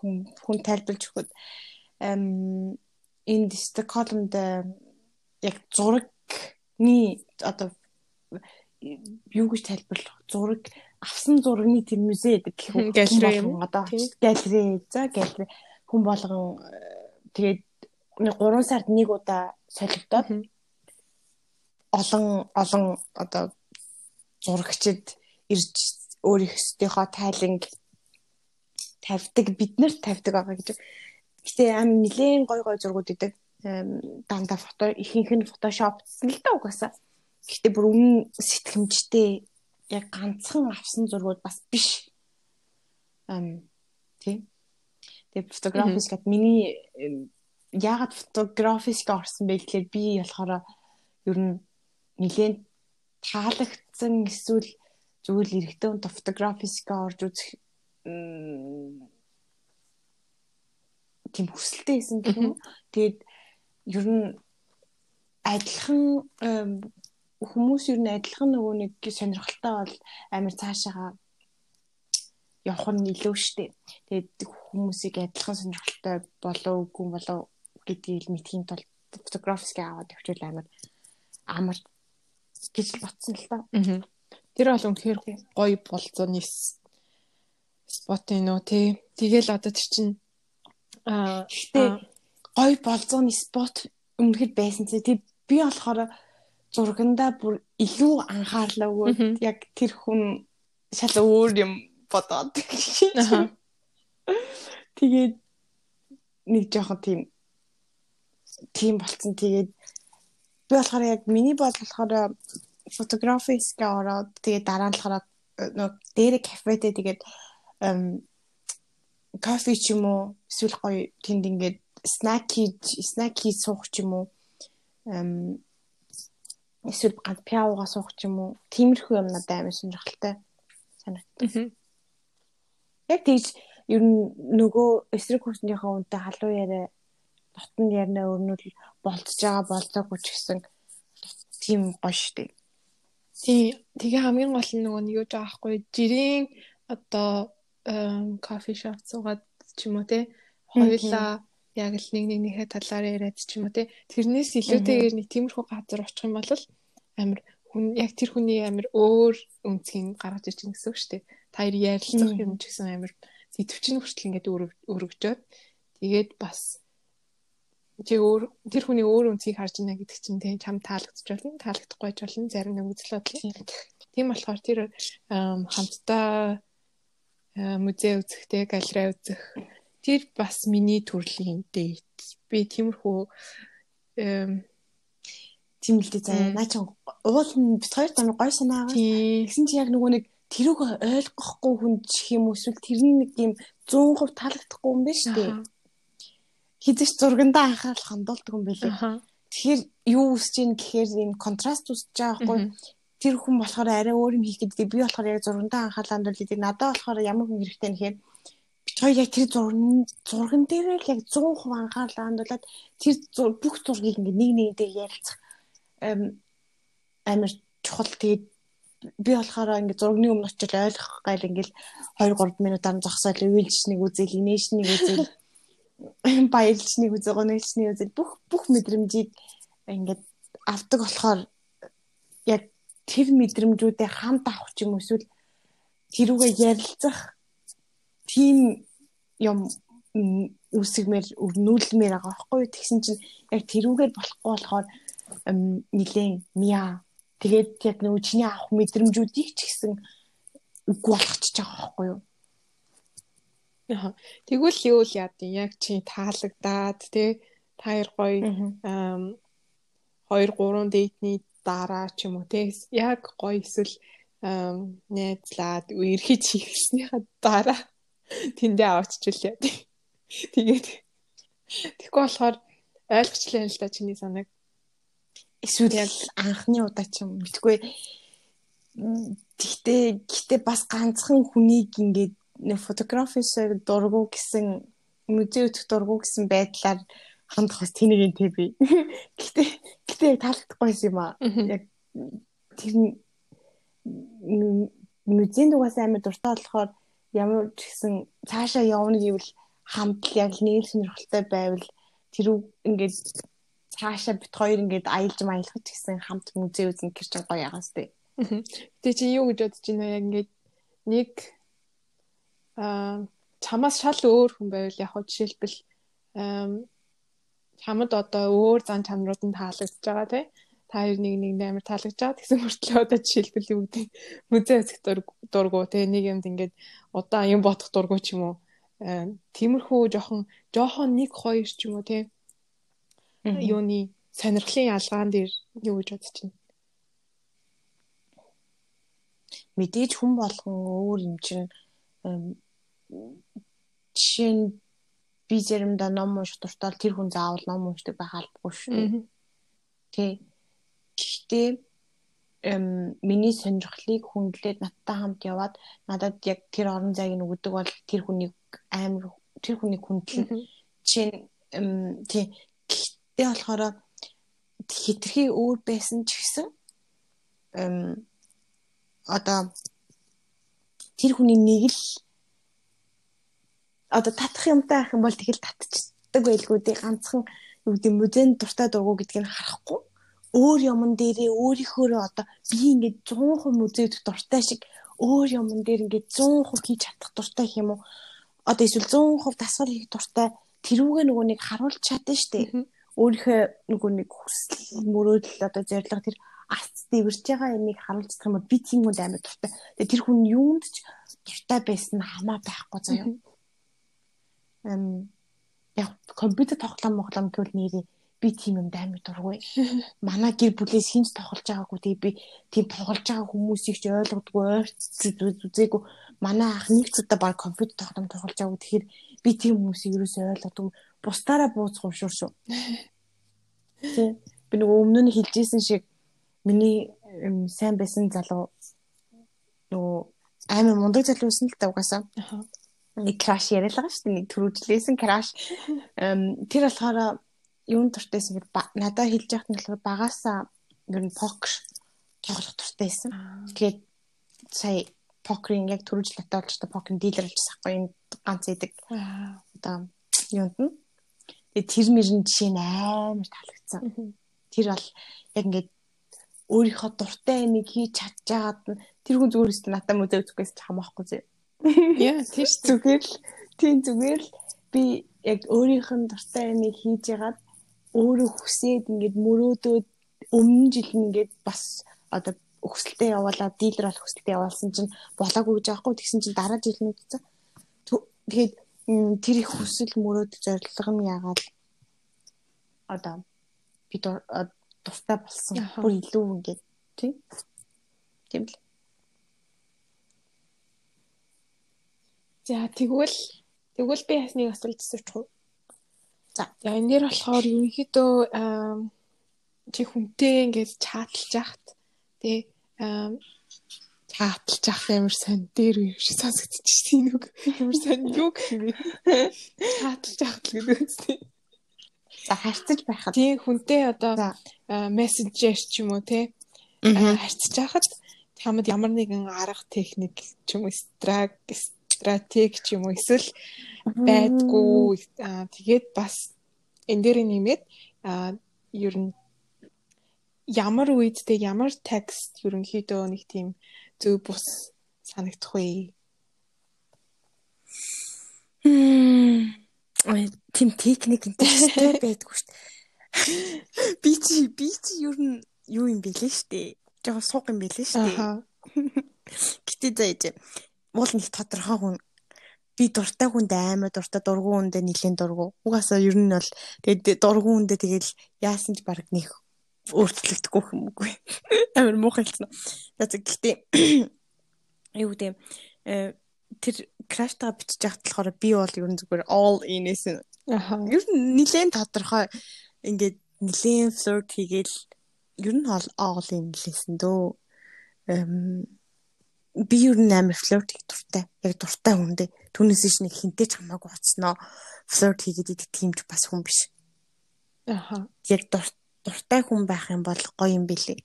хүн тайлбарлаж өгөхөд эм энэ Стокгольмд э, яг зурагны одоо юу гэж тайлбарлах зураг авсан зурагны тэр музей гэдэг гэх үү галерей юм одоо галерей за галерей. Хүн болгон тэгээд нэг 3 сард нэг удаа солигдоод олон олон одоо зурагчид ирж өөрийнхөө тайланг тавьдаг биднэрт тавьдаг байгаа гэж. Гэтэ аим нилээн гой гой зургууд идэг. Дандаа фото ихэнх нь фотошопцсон л да угаасаа. Гэтэ бүр үнэн сэтгэмжтэй яг ганцхан авсан зургууд бас биш. Ам тий Тэгээ фотографис гэд миний яагаад фотографис орсон бэ гэхлээр би болохоор ер нь нэлээд таалагдсан эсвэл зүгээр л эрэгтэй хүн фотографисгээ орж үзэх тийм хүсэлтэй байсан гэх юм. Тэгээд ер нь адилхан хүмүүс ер нь адилхан нөгөө нэг сонирхолтой бол амар цаашаа явах нь илүү штэ. Тэгээд хүмүүсийг адилхан сонирхолтой болов үгүй болов гэдгийг мэдхийн тулд фотографисгээ аваад явуул амар амар гэж ботсон л та. Тэр бол үнэхээр гоё болцооны спот энэ үү тий. Тэгэл одоо тэр чинь аа гоё болцооны спот үнэхээр байсан чи тий би болохоор зургандаа бүр илүү анхаарлаа өгөөд яг тэр хүн шал өөр юм бодоод. Тэгээд нэг жоохон тийм тийм болцсон. Тэгээд би болохоор яг миний бод болохоор фотографиск ороод тэгээ дараа нь болохоор нэг дээр кафетэй тэгээд кофе ч юм уу эсвэл гоё тэнд ингээд снак хийж снак хийж суух ч юм уу эсвэл ганц пиаугаа суух ч юм уу тиймэрхүү юм надад амар сонирхолтой санагдав. Яг тийж ер нь нөгөө эсрэг курсныхаа үнтэй халуун яриа дотнд ярина өрнөл болцож байгаа болцоогүй ч гэсэн тийм гоё штеп. Тий, тэгээ хамгийн гол нь нөгөө нэг юу жаахгүй жирийн одоо кофе шоп цугаад ч юм уу те хоёулаа яг л нэг нэг нэхэ талаар яриад ч юм уу те. Тэрнээс илүүтэйгээр нэг тиймэрхүү газар очих юм бол амир хүн яг тэр хүний амир өөр үнцгийг гаргаж ирж байгаа гэсэн үг шүү дээ. Та ярилцах юм ч гэсэн амир зэдвчин хүртэл ингээд өргөжөөд. Тэгээд бас чи өөр тэр хүний өөр үнцгийг харж байна гэдэг чинь тийм чам таалагдчих болно таалагдахгүй ч болно зарим нэг үзэл бодлоо тийм. Болохоор тэр хамтдаа музей үзэхтэй галерей үзэх тэр бас миний төрлийн дэйт би тиймэрхүү тийм л дээ заа наа чи уул бит хоёр тань гой санаагаа тэгсэн чи яг нөгөө нэг тэрүүг ойлгохгүй хүн чих юм эсвэл тэр нэг юм 100% таалагдахгүй юм шүү дээ. Хизэж зургандаа анхаарал хандуулдаг юм билээ. Тэгэхээр юу үсэж ийн гэхээр энэ контраст үсэж байгаа байхгүй. Тэр хүн болохоор арай өөр юм хийх гэдэг. Би болохоор яг зургандаа анхаарал хандуулдаг. Надад болохоор ямар хүн хэрэгтэй нэхээр хоёр яг тэр зурган зурган дээр л яг 100% анхаарал хандуулад тэр бүх зургийг ингээ нэг нэгдээ ярилцах амар чухал. Тэгээд би болохоор ингээ зургийн өмнө очил ойлгох гал ингээл 2 3 минутаар зогсоол уйлж нэг үзэл инээш нэг үзэл баярлчныг үзээ гонёлчныг үзээ бүх бүх мэдрэмжийг ингээд авдаг болохоор яг тэр мэдрэмжүүдээ хамт авах ч юм эсвэл тэрүүгээ ярилцах тийм юм үсгмээр өвнүүлмээр байгаа байхгүй. Тэгсэн чинь яг тэрүүгээр болохгүй болохоор нилээн миа. Тэгээд яг нөгөө чиний авах мэдрэмжүүдийг ч гэсэн үгүй болгочихж байгаа байхгүй юу? Тэгвэл юу л яад юм? Яг чи таалагдаад те та хоёр гоё 2 3 дэйтний дараа ч юм уу те яг гоё эсвэл найзлаад эрхэж хийхснийхаа дараа тэндээ авччихл яа. Тэгээд тэгэхгүй болохоор ойлгочлаа л да чиний санааг. Эсвэл анхны удаа ч юм битгүй. Гэхдээ гэхдээ бас ганцхан хүнийг ингээд фотографисээр дургу гэсэн музей өтөх дургу гэсэн байдлаар хандах бас тэнийгийн тэ би. Гэтэ гэтэ яг таалагдахгүй юм аа. Яг тэр музейн дугаас амар дуртай болохоор ямар ч гэсэн цаашаа явна гэвэл хамт яг нэг сонирхолтой байвал тэр ингээд цаашаа бит хоёр ингээд аялж маялах гэсэн хамт музей үзэн гэр чинь гоё ягаас тээ. Тэ чи юу гэж бодож байна? Яг ингээд нэг аа чамаас шал өөр хүн байвал яг хөө жишээлбэл чамд одоо өөр зан чанарууд нь таалагдж байгаа тий та хоёр нэг нэг амар таалагдж байгаа тэгсэн мөртлөө одоо жишээлбэл юу гэдэг музей эсэх дургу тий нэг юмд ингээд удаан юм бодох дургу ч юм уу. Тиймэрхүү жоохон жоохон нэг хоёр ч юм уу тий юуны сонирхлын ялгаан дээр юу гэж бодож байна? Мэдээж хүн болгон өөр юм чинь жишээ нь би заримдаа ном унших дуртай тэр хүн заавал ном уншдаг байх албагүй шүү дээ. Гэхдээ эм миний сонирхлыг хүндлээд надтай хамт яваад надад яг тэр орон зайг нь өгдөг бол тэр хүнийг амар тэр хүнийг хүндлэн чинь тий. Гэхдээ болохоор хитрхи өөр байсан ч гэсэн эм одоо тэр хүний нэг л одоо татах юмтай ах юм бол тэгэл татчихдаг байлгүй дээ. Ганцхан юу гэдэг музейн дуртай дургу гэдгийг харахгүй өөр юмн дээрээ өөрийнхөө одоо би ингээд 100% музейд дуртай шиг өөр юмн дээр ингээд 100% хийж чадах дуртай юм уу одоо эсвэл 100% дасгал хийх дуртай тэрүүгээ нөгөө нэг харуулж чадсан шүү дээ өөрийнхөө нөгөө нэг хүсэл мөрөөдөл одоо зорилго тэр арц дэвэрч байгаа юмыг харуулж чадах юм бол би тийм хүнд амар дуртай. Тэгээ тэр хүн юунд ч дуртай байсан хамаа байхгүй заяа. Эм яг компьютер тоглоом моглоом гэвэл нэрээ би тийм юм даймаг дургүй. Манай гэр бүлээс хинч тоглож байгаагүй тэгээ би тийм тоглож байгаа хүмүүсийг ч ойлгодгүй ойрц үзээгүй. Манай ах нэг ч удаа баг компьютер тоглоом тоглож байгаагүй. Тэгэхээр би тийм хүмүүсийг юусоо ойлгодгүй. Бусдаараа бууцх юм шүү шүү. Тэ би нөгөө өмнө нь хэлжсэн шиг миний сайн байсан залуу нөгөө амар мундаг залуу байсан л та угаасаа. Нэг краш яриад байгаа шүү дээ. Нэг төрүүлжлээсэн краш. Тэр болохоор юун дуртайсэн гэд надад хэлж яхад нь болохоор багасаа ер нь покер тоглох дуртайсэн. Тэгээд сая покерын яг төрөж лотоолж та покерын дилер болчихсон байхгүй энэ ганц идэг. Одоо юунд нь. Тэгээд тэр мөрөн жишээ нь амар таалагдсан. Тэр бол яг ингээд өөрийнхөө дуртай нэг хийж чадчихагаад тэр хүн зүгээр өстө надад мөдөө үзэхгүйс хамаахгүй зэ. Яа тийш зүгээр л тийм зүгээр л би яг өөрийнх нь дуртай нэг хийж ягаад өөрөө хүсээд ингээд мөрөөдөөд өмнө жил ингээд бас одоо өксөлтөө явуулаад дилер болох өксөлтөө явуулсан чинь болоогүй гэж аахгүй тэгсэн чинь дараа жил нь үзсэн. Тэгээд тэр их хүсэл мөрөөд зорилго нь яагаад одоо би дуртай болсон. Бүр илүү ингээд тийм. Тийм л. За тэгвэл тэгвэл би ясныг асуулт асуучих уу? За. Энэ нэр болохоор ерөнхийдөө чи хүнтэй ингээд чатлж яхад тий чатлж яхах ямар сон дээр юм шиг сонсогдчихсэн нүг ямар сон юу гэх юм? Чатлж л гэдэг үстэй. За харьцаж байхад тий хүнтэй одоо мессенжер ч юм уу тий харьцаж яхад хамд ямар нэгэн арга техник ч юм уу стратеги ч юм уу эсвэл байдгүй тэгээд бас энэ дээр нэмээд ер нь ямар үед те ямар текст ерөнхийдөө нэг тийм зөв бус санагдах вэ? Тийм техник энтэй байдгүй шүү дээ. Би чи би чи ер нь юу юм бэлээ шүү дээ. Жохоо сууг юм бэлээ шүү дээ. Гэтэ заяж уул нэг тодорхой хүн би дуртай хүнд аймаа дуртай дургу хүндээ нилээн дургу. Угаасаа ер нь бол тэгээд дургу хүндээ тэгэл яасан ч баг нэг өөрчлөгдөхгүй юм үгүй. Амар муухай хэлсэн. За гэхдээ юу гэдэг э, тэр краштаа бичиж болохоор би бол ер нь зүгээр all in эсэн. Аа. Ер нь нилээн тодорхой ингээд нилээн flirt хийгээл ер нь all in лээсэн дөө. Эм би ер нь амар флирт хийх дуртай. Яг дуртай хүндээ түүнээс ш нэг хинтэй ч хамаагүй уцсноо флирт хийгээд идэх тиймч бас хүн биш. Аха. Яг дуртай хүн байх юм бол гоё юм билий.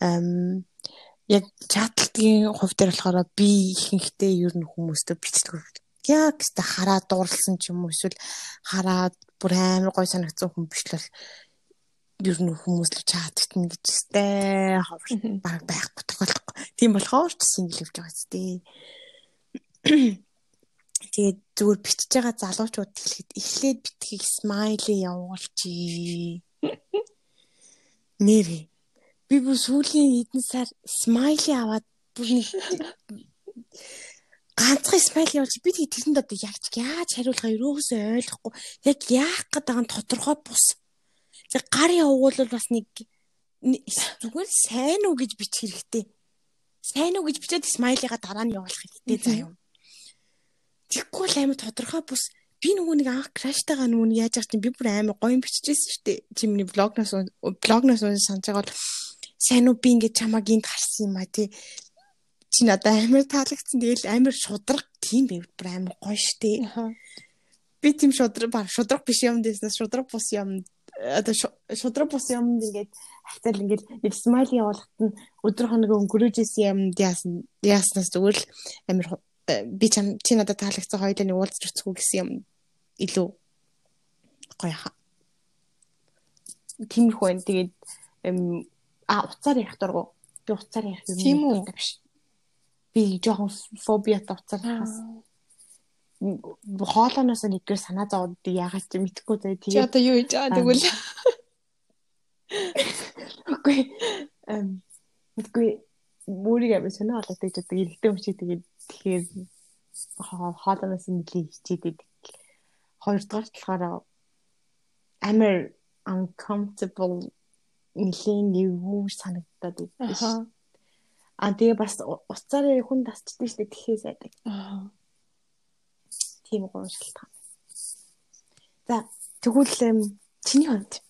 Эм яг чатлтгийн хувь дээр болохоор би ихэнхдээ ер нь хүмүүстээ бичдэг. Яг та хараад дурлсан ч юм уу эсвэл хараад бүр амар гоё санагдсан хүн биш л ер нь хүмүүс л чатгтна гэж ховор баг байхгүй тохиолдохгүй. Тийм болохоор ч сингл явж байгаа зү. Тэгээд зүгээр бичиж байгаа залуучууд хэлэхэд эхлээд битгийг смайли явуулчих. Нэр би бүр сүүлийн хэдэн сар смайли аваад бүр нэг ганцхан смайл явуулчих би тэгээд тэрэнд одоо яг яаж хариулахаа ерөөсөө ойлгохгүй яг яах гээд байгаа нь тодорхой бус За гар явуул бас нэг зүгээр сайн уу гэж бичих хэрэгтэй. Сайн уу гэж бичээд смайлыга дараа нь явуулах хэрэгтэй заа юм. Тэгэхгүй л амар тодорхой бус би нөгөө нэг анх краштайгаа нөгөө яаж яах чинь би бүр амар гоё биччихсэн шүү дээ. Чи миний блогноос блогноос санаж байгаа бол сайн уу би ингэж чамааг энд харсан юм а тий. Чи надад амар таалагдсан. Тэгэл амар шудраг тийм байв бүр амар гоё шүү дээ. Би тийм шудраг баг шудраг биш юм дэснээс шудраг бус юм одоо шудраг бус юмд ингээд хацаал ингээд нэг смайл явуулахад нь өдөр хоног өнгөрөөж исэн юмд яасан яаснаас зүгээр л амир э, би чам чи надад таалагдсан хоёулаа нэг уулзч өцгөө гэсэн юм илүү гоё хаа. Тиймэрхүү байна. Тэгээд а уцаар ярих дургу. Би уцаар ярих юм. Үү? Би жоохон фобиат уцаар хаас хоолооноос нэгдүгээр санаа зовоод яагаад ч мэдэхгүй заяа тэгээ. Чи одоо юу хийж байгаа тэгвэл Үгүй эм үгүй бүрийг амин санаа болоод гэж одоо юм шиг тэгээд тэгэхээр хоолооноос нэлийн хичээдэг. Хоёрдугаар болохоор амар uncomfortable нэлийн юу санагдаад байдаг. А тэгээ бас уцаараа хүн тасчдаг шүү дээ тэхээ сайдаг. Аа. Тийм гоо шалтгаан. За тэгвэл чиний хувьд?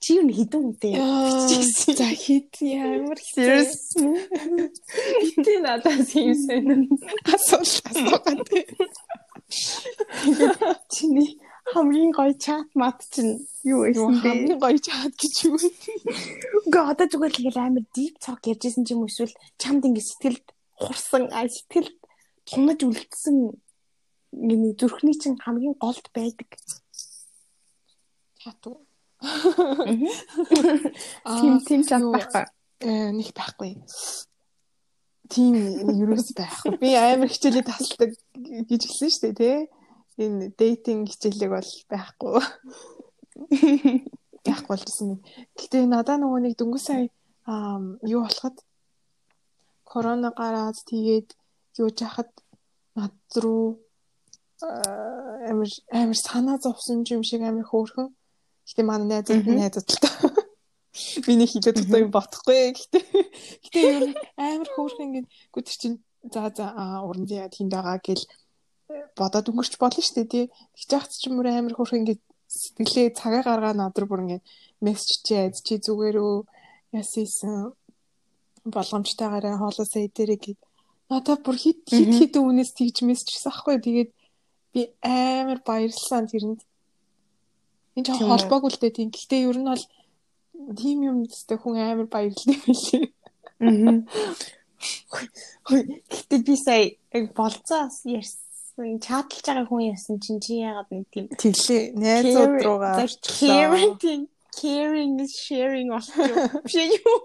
Чи юу хідэн үнтэй за хід ямар serious хитэ надаас юм сэн асууж асуугаад чиний хамгийн гоё чат мат чинь юу байсан бэ? Хамгийн гоё чат гэж юу? Вэ? Үгүй одоо зүгээр л ингээл амар deep talk ярьжсэн ч юм уу эсвэл чамд ингээд сэтгэлд хурсан а сэтгэлд тунаж үлдсэн миний зүрхний чинь хамгийн голд байдаг. Чат уу? Тим тим чат байхгүй. Э нэг байхгүй. Тим юус байхгүй. Би амар хичээлээ тасалдаг гэж хэлсэн шүү дээ, тий? энэ дейтинг хичээлэг бол байхгүй. Байхгүй юм. Гэтэ надаа нөгөө нэг дөнгөж сая юу болоход корона гараад тэгээд юу жахад над руу амар амар санаа зовсон юм шиг амар хөөрхөн. Гэтэ манай найзууд найзууд л та. Миний хэлээд одоо юм бодохгүй. Гэтэ гэтэ юу амар хөөрхөн ингээд гүтэр чинь за за уран зэ тэнд байгаа гэл бодоод өнгөрч болно шүү дээ тий. Тэгж яхад ч юм уу амар хөрх ингээд сэтгэлээ цагаа гаргаа надар бүр ингээд мессеж чийд чи зүгээр үү ясийсэн болгоомжтойгаараа хоолоосаа идэрэй гэд надаа бүр хит хит хит үнээс тэгж мессежсэн аахгүй тэгээд би амар баярлсан тэрэнд. Энэ ч холбоогүй л дээ тийм. Гэхдээ ер нь бол тийм юм дэстэй хүн амар баярлалаа билээ аа Гэтэ би сая болцоос ярьсан. Чаталж байгаа хүн ясан чинь чи яагаад нэг тийм тэглээ найзууд руугаа caring caring is sharing болчих. Биш юу?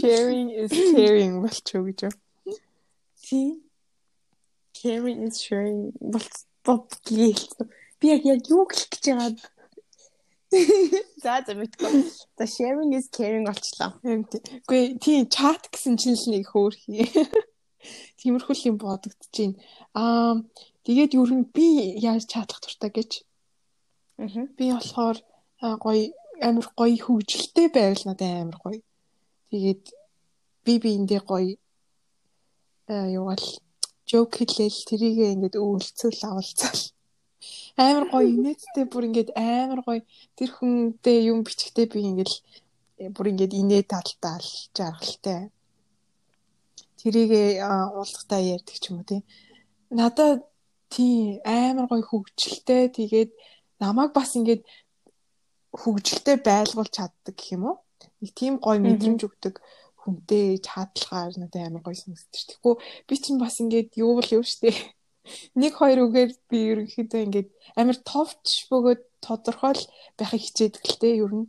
Sharing is caring болчих гэж юу? Ти caring is sharing болцоо гээл. Би яг яг юу хэлэх гэж байгаа За за мэдгүй. За sharing is caring болчлаа. Үгүй тий чат гэсэн чинь л нэг хөөрхий. Тиймэрхүү юм бодогдож байна. Аа тэгээд ер нь би яаж чадах туртаа гэж. Би болохоор гоё амар гоё хөвгөлтэй байвал надад амар гоё. Тэгээд би биэндээ гоё аа юугал жок хэлэл тэрийг ингээд өвлцөл авалцал. Амар гоё инээдтэй бүр ингээд амар гоё тэр хүнтэй юм бичгтээ би ингээд бүр ингээд инээ талтаал жаргалтай тэрийг уулзахтаа ярьдаг ч юм уу тий. Надад тий амар гоё хөвгчлээ тэгээд намайг бас ингээд хөвгчлээ байлгуулж чаддаг гэх юм уу? Нэг тийм гоё мэдрэмж өгдөг хүнтэй чадлагаар надад амар гоё санагдчих. Тэгэхгүй би чинь бас ингээд юу бол юу штэ. Нэг хоёр үгээр би ерөнхийдөө ингээд амар товч бөгөөд тодорхой л байхыг хичээдэг л те ер нь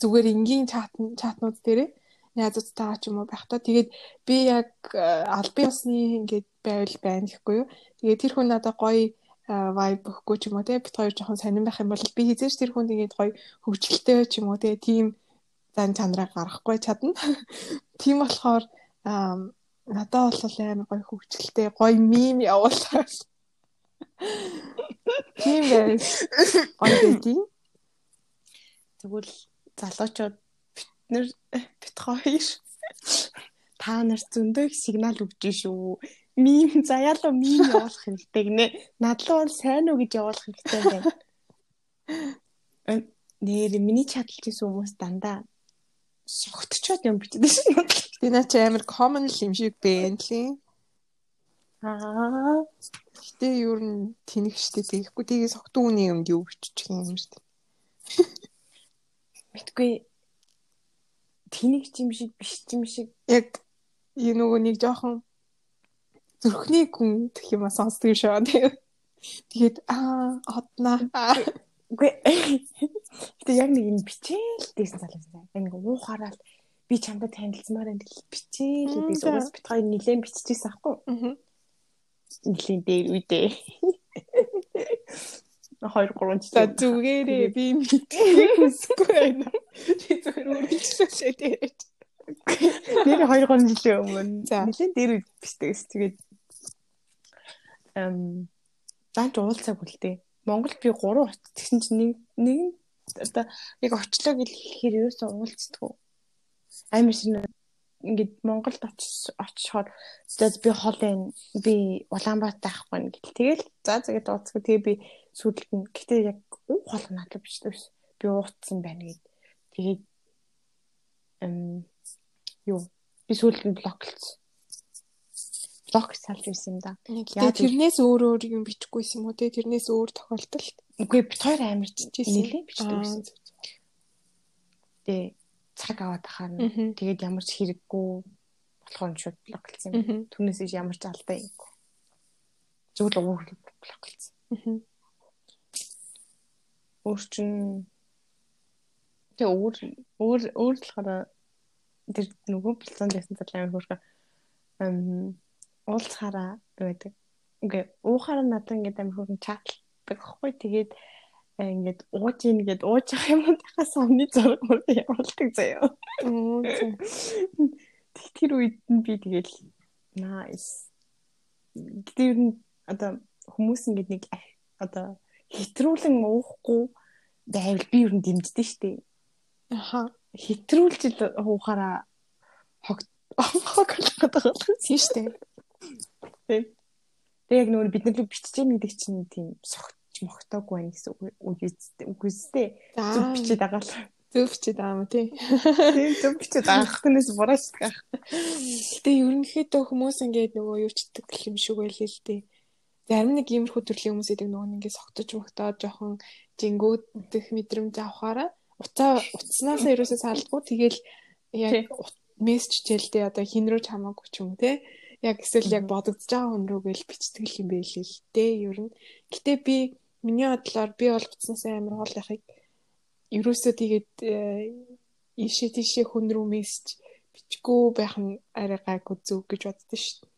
зүгээр энгийн чат чатнууд дээрээ найзуудтайгаа ч юм уу байх та. Тэгээд би яг э, албан ёсны ингээд байвал байна гэхгүй юу. Тэгээд тэр хүн надад гоё vibe өгөхгүй ч юм уу те бит хоёр жоохон сонирн байх юм бол би хизээч тэр хүнд ингээд гоё хөвгчлөлтэй ч юм уу те тийм зан чанараа гаргахгүй чадна. Тийм болохоор надад бол амар гоё хөвгчлөлтэй гоё мим явуулаа. Тийм байс. Гоё гэдэг. Тэгвэл залуучууд нэр бит хоёр та нар зөндөө их сигнал өгч шүү. Мим заяалуу мим явуулах хэрэгтэй гинэ. Надлуу бол сайн уу гэж явуулах хэрэгтэй байна. Нэр миний чадалж исэн хүмүүс дандаа согтчоод юм бичдэг шин. Би наа чи амар common л юм шиг байна лээ. Аа. Гэтэ юу н тэнэг штэ тэгэхгүй тэгээ согтуу үний юмд юу биччих юм штэ. Мэдгүй тэнэг юм шиг биш юм шиг яг юу нөгөө нэг жоохон зүрхний гүн гэх юм сонсдог шаа тийм. Тэгээд аа однаа. Гэтэ яг нэг юм бичээл дээсэн залуусан. Нэг уухаараа би чамд танилцмаар энэ бичээл би уус бит хоёр нилээн биччихсэн аахгүй. Аа. Нилээн дээр үедээ. 2 3 за зүгээрээ би мэдчихгүй байна. Би зүгээр үргэлжлүүлээ дээр. Тэр 2 3 жилийн өмнө нэлээд дээр бичдэгс тэгээд эм даанч уулзаагүй л дээ. Монгол би 3 утас тэгсэн чинь нэг нэг одоо яг очлоо гэж хэлэхээр ерөөсөө уулздаггүй. Амар шинэ ингээд Монголд очиж очихоор за би хол байна. Би Улаанбаатар авахгүй нь гэл. Тэгэл за зэгээд ууцгүй. Тэгээ би сүйдэлт нь гэтээ яг хол надад биш дээ. Би ууцсан байна гэд. Тэгээд эм юу би сүйдэлт нь блоклцсон блог салж ирсэн юм да. Тэгээ тэрнээс өөр өөр юм бичихгүй юм уу те тэрнээс өөр тохиолдолд. Үгүй бит хоёр амар чижсэн нэлээ бичдэг байсан. Тэгээ цаг аваад ахаар тэгээд ямар ч хэрэггүй болохоор шууд блоклцсан. Түүнээс иш ямар ч алдаа юм. Зүгээр л өөр блоклцсан. Өөр чин тэгээ өөр өөр өөр болохоор тэр нөгөө план байсан зал амар хөрхө уулзахаараа байдаг. Ингээ уухаараа надад ингээд амар хөрөн чатдаг хгүй тэгээд э, ингээд ууж ийн гэд ууж явах юм тахаас өмнө зураг мөр явуулдаг заяа. Тэр үед нь би тэгэл nice. Гэтэ ер нь одоо хүмүүс ингээд нэг одоо хэтрүүлэн уухгүй байвал би ер нь дэмждэг штеп. Аха. Хэтрүүлж уухаараа хог хог болгоод байгаа юм шүү Тийм. Тэг яг нөгөө бид нар л бичиж байгаа гэдэг чинь тийм согтч мохтоогүй байх гэсэн үг үгүйстэй. Зүг бичиж байгаа л. Зүг бичиж байгаа юм тий. Тийм зүг бичиж байгаа хүнээс бураачдаг. Гэтэ ерөнхийдөө хүмүүс ингээд нөгөө юу чдэг юм шиг байлээ л дээ. Зарим нэг иймэрхүү төрлийн хүмүүс идэг нөгөө ингээд согтож мохтоод жоохон жингүүдэх мэдрэмж авахаараа уцаа утаснаас ерөөсөө салдгүй тэгэл яг мессеж чэлдэ одоо хин рүү ч хамаагүй ч юм те яг эсвэл яг бодогдож байгаа хүн рүүгээл бичдэг юм байлээ л дээ ер нь. Гэтэ би миний бодлоор би бол буцнаас амар гол яхыг ерөөсөө тэгээд э, ишээ тийшээ хүн рүү мессеж бичгүй байх нь арай гайгүй зөв гэж боддоо шүү дээ.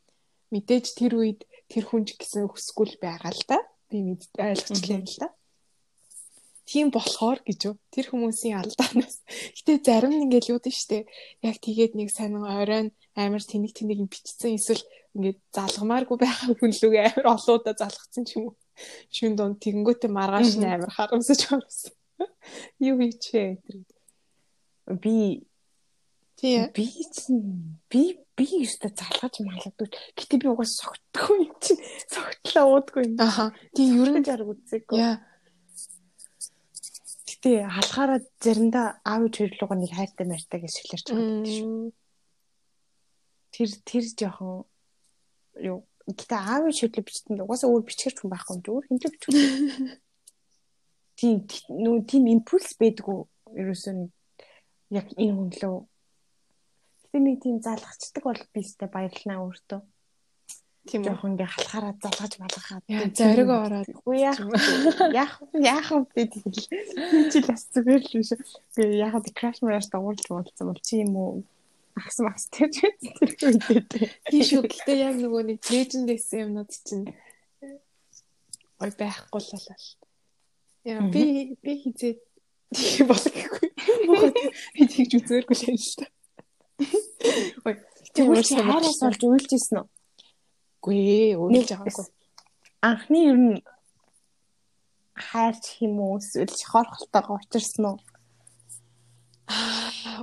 Мэдээж тэр үед тэр хүн ч гэсэн хүсгүй л байгаа л да. Би мэд ойлгочлаа л да. Тийм болохоор гэж юу. Тэр хүмүүсийн алдаанаас. Гэтэ зарим нь ингээл юу дээ штэ. Яг тэгээд нэг сонин оройн амар тэнэг тэнэг юм бичсэн эсвэл ингээд залгамааргүй байгаа хүн лүгээ амар олоодаа залгацсан ч юм уу. Шүн донд тэгэнгүүтээ маргааш нь амар харамсаж орсон. Юу хийчээ гэдэг. Би тий би би би өөртөө залгаж малгадгүй. Гэтэ би угаас согтгүй юм чинь согтлоо уудгүй юм. Аха. Тий ер нь жарг үзээгүй. Яа. Гэтэ халахаараа заримдаа аав чирлүүг нэг хайртай мартай гэж шилэрч байгаа юм шүү. Тэр тэр жоохон юу гэтээ аавын шүтлэг бичсэн угаасаа өөр бичгэрч хүн байхгүй юм зүгээр хэмжээ бичгүй. Тийм нүү тийм импульс байдгүй. Ерөөсөө яг энэ хүн лөө. Гэтээ нэг тийм залгацдаг бол би өстэй баярлнаа өөртөө. Тийм жоохон ингээ халахаараа залгаж малгахаад зориг ороод үгүй яах яах яах вэ тэгэл чи л бас зүгээр л биш. Би яхад краш мэраш дагуулж уулцсан бол чи юм уу Ахс мас тэр үедээ. Тийм шүү. Гэхдээ яг нөгөө нэг леженд гэсэн юмнууд чинь ой байхгүй л болоо. Яа би би хизээ тийм болохгүй. Би тэгж үзээргүй л юм шүү дээ. Ой тэгвэл хайраас болж уйлж исэн үү? Үгүй ээ, уйлж байгаагүй. Анхны ер нь хайрч уу эсвэл хорхолтойгоо учирсан уу?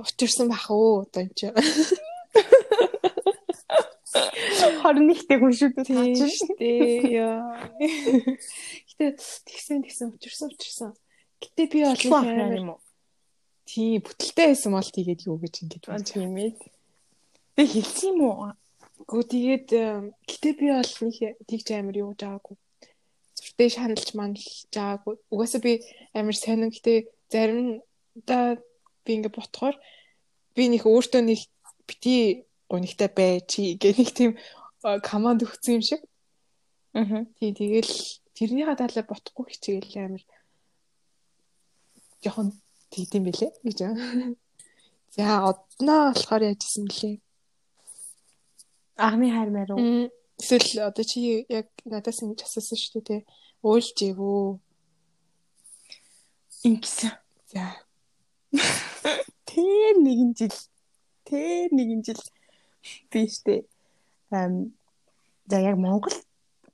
учирсан бах уу одоо энэ чинь. 21-тэй хүн шүү дээ тааж шүү дээ. Яа. Гэтэ тэгсэн тэгсэн учирсан учирсан. Гэтэ би бол юм уу? Тий, бүтэлтэй байсан бол тэгээд юу гэж ингэж байна тийм ээ. Тэг хэлсэн юм уу? Гү тэгээд гэтэ би бол нэг тэгж амар юу жаагүй. Зүртэй шаналж маналж жаагүй. Угаасаа би амар сайн гэтэ заримдаа би ингээ ботхоор би нэг өөртөө нэг бити гонигтай бай чи гэх нэг тийм команд өгсөн юм шиг. Аа. Тий тэгэл тэрнийхээ талаар ботхгүй хичээл амар жоохон тэгдэм бэлээ гэж. За одноо болохоор яажсэн бэлээ. Анхны хайр маар уу? Эсвэл одоо чи яг надаас ингэж асуусан шүү дээ. Уйлж ивөө. Ингэсэн. За. Тэр нэгэн жил тэр нэгэн жил би штэ ам за яг Монгол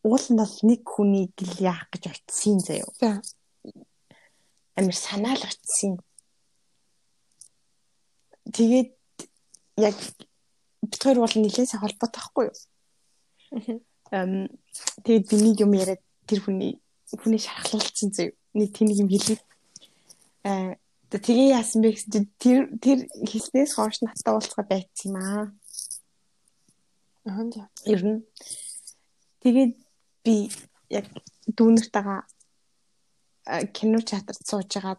уул нь бол нэг хүнийг л яах гэж очисын заяо. За. Амир санаал очисын. Тэгээд яг бид хоёр бол нэлээсээ холбоотой байхгүй юу? Эм тэгээд би нэг юм яриад тэр хүний хүний шархлуулсан заяо. Нэг тэнийг юм хэлээ. Аа тэгээ яасан бэ гэсэн чинь тэр тэр хэлснээс хойш надтай уулзгаа байцсан юм аа. Аа. Ер нь тэгээд би яг дүүнэртэйгээ кино театрт сууж байгаа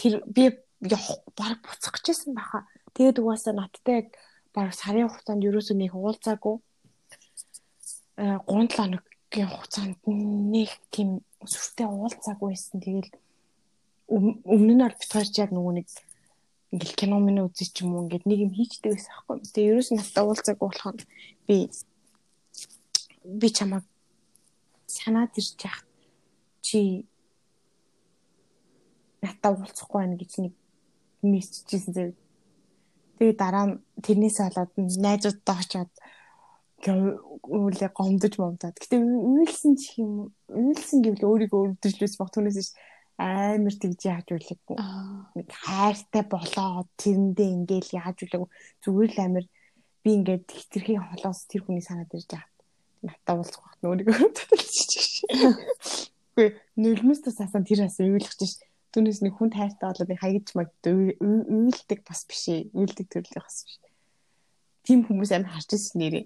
тэр би явах баг буцах гэжсэн баха. Тэгээд угаасаа надтай яг баг сарын хугацаанд ерөөсөө нэг уулзаагүй. Э 3-7 хоногийн хугацаанд нэг тийм сүртэй уулзаагүй байсан. Тэгэл өмнө нь бид хоёр ч яг нөгөө нэг ингээл кино минь үзэж ч юм уу ингээд нэг юм хийчдэг байсан аахгүй. Тэгээ ерөөс нь надтай уулзаагүй болохоо би би чамайг санаад ирж яах чи надад уулзахгүй байна гэж нэг мессеж хийсэн зэрэг. Тэгээ дараа нь тэрнээс болоод найзуудтай очиод үүлээ гомдож момдаад. Гэтэ үйлсэн ч юм үйлсэн гэвэл өөрийгөө өвдөжлөөс баг түүнээс амар тэгж яаж үлээгүй. Нэг хайртай болоод тэрэндээ ингээл яаж үлээгүй. Зүгээр л амар би ингээд хитрхийн холоос тэр хүний санаад ирж байгаа надтай уулзах багт өөрийгөө төлөвлөж. Үгүй нулимс тусаасан тэр хас уйлах чинь түүнээс нэг хүн тайртай болоод би хаягдч маг уйлдаг бас биш ээ. Уйлдаг төрлийн бас биш. Тим хүмүүс амар харж ирсэн нэрээ.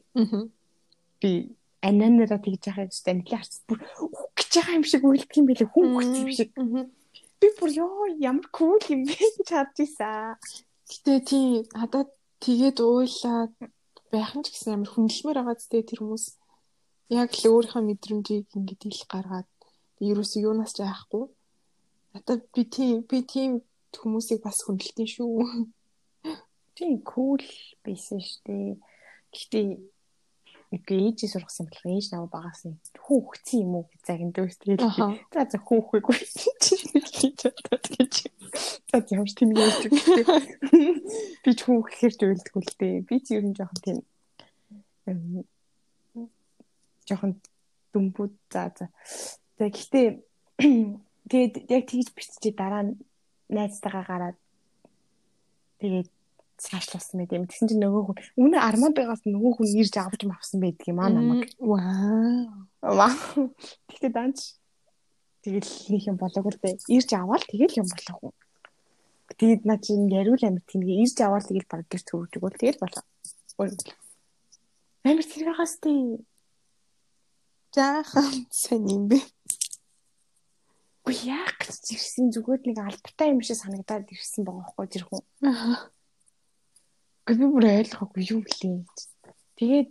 Би ананараа тэгж гэж тань нэлээ харц. Бүр гэж байгаа юм шиг уйлдаг юм билээ хүн хөт юм шиг. Би бүр ёо ямар кул юм бэ гэж харж ийсэн. Гэтэ тий надад тэгээд уйлаад байх нь ч гэсэн амар хүндлэмээр байгаа зү тэр хүмүүс яг л өөрийнхөө мэдрэмжийг ингэж ил гаргаад ерөөсөө юунаас ч айхгүй. Надад би тийм би тийм хүмүүсийг бас хүндэлтэн шүү. Тийм кул байсан шүү дээ. Гэхдээ үгүй ээж сургасан болох ээж намайг багаас нь хүн хөгцсөн юм уу гэж загин дөөс тэгээд за за хүн хөхгүй чи чадаад гэж. За ямар ч тийм юм гэж. Би ч хүн гэхэр ч уйлдгүй л дээ. Би ч ер нь жоохон тийм жоохон дүмбүүд за за. За гэхдээ тэгээд яг тэгж биччихээ дараа найзтайгаа гараад тэгээд цаашлуулсан байт юм. Тэгсэн чинь нөгөө хүн үнэ Армандгаас нөгөө хүн ирж авч авсан байдаг юм аа намайг. Вау. Тэгтээ данч тэгэл нэг юм болоогүй л дээ. Ирж аваад тэгэл юм болоогүй. Тэгээд наа чинь яриул амир тийм ирж аваад тэгэл баг гэрт хөрөж өгөөл тэгэл болоо. Амир тэргээс тий жаахан сайн юм бэ. Үгүй яах гэж ирсэн зүгээр нэг албатай юм шиг санагдаад ирсэн байгаа байхгүй хүн. Аа. Би бүр ойлгоогүй юу гэлээ. Тэгээд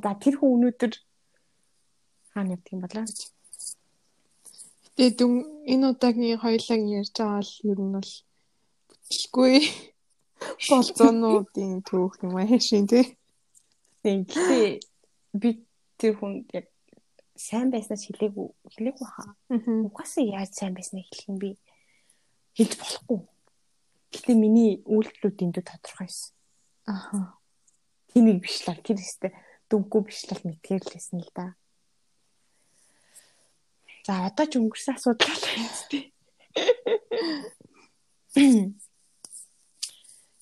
ба тэр хүн өнөөдөр хаана явдаг юм болоо гэж. Тэгээд энэ удаагийн хоёлаа ярьж байгаа л ер нь бол бүтэлгүй болцоонуудын түүх юм аа шин тий. Тэгээд би тэр хүн яг сайн байснаас хэлээгүй хэлээгүй хаа. Угаасаа яаж сайн байснаа хэлэх юм би хэлж болохгүй. Гэтэ миний үйлдэлүүд энд тодорхой байсан. Аха. Тэнийг биш л тэр хэвээр дүнгүй биш л мэдгээр л байсан л да. За одоо ч өнгөрсөн асуудал байна тий.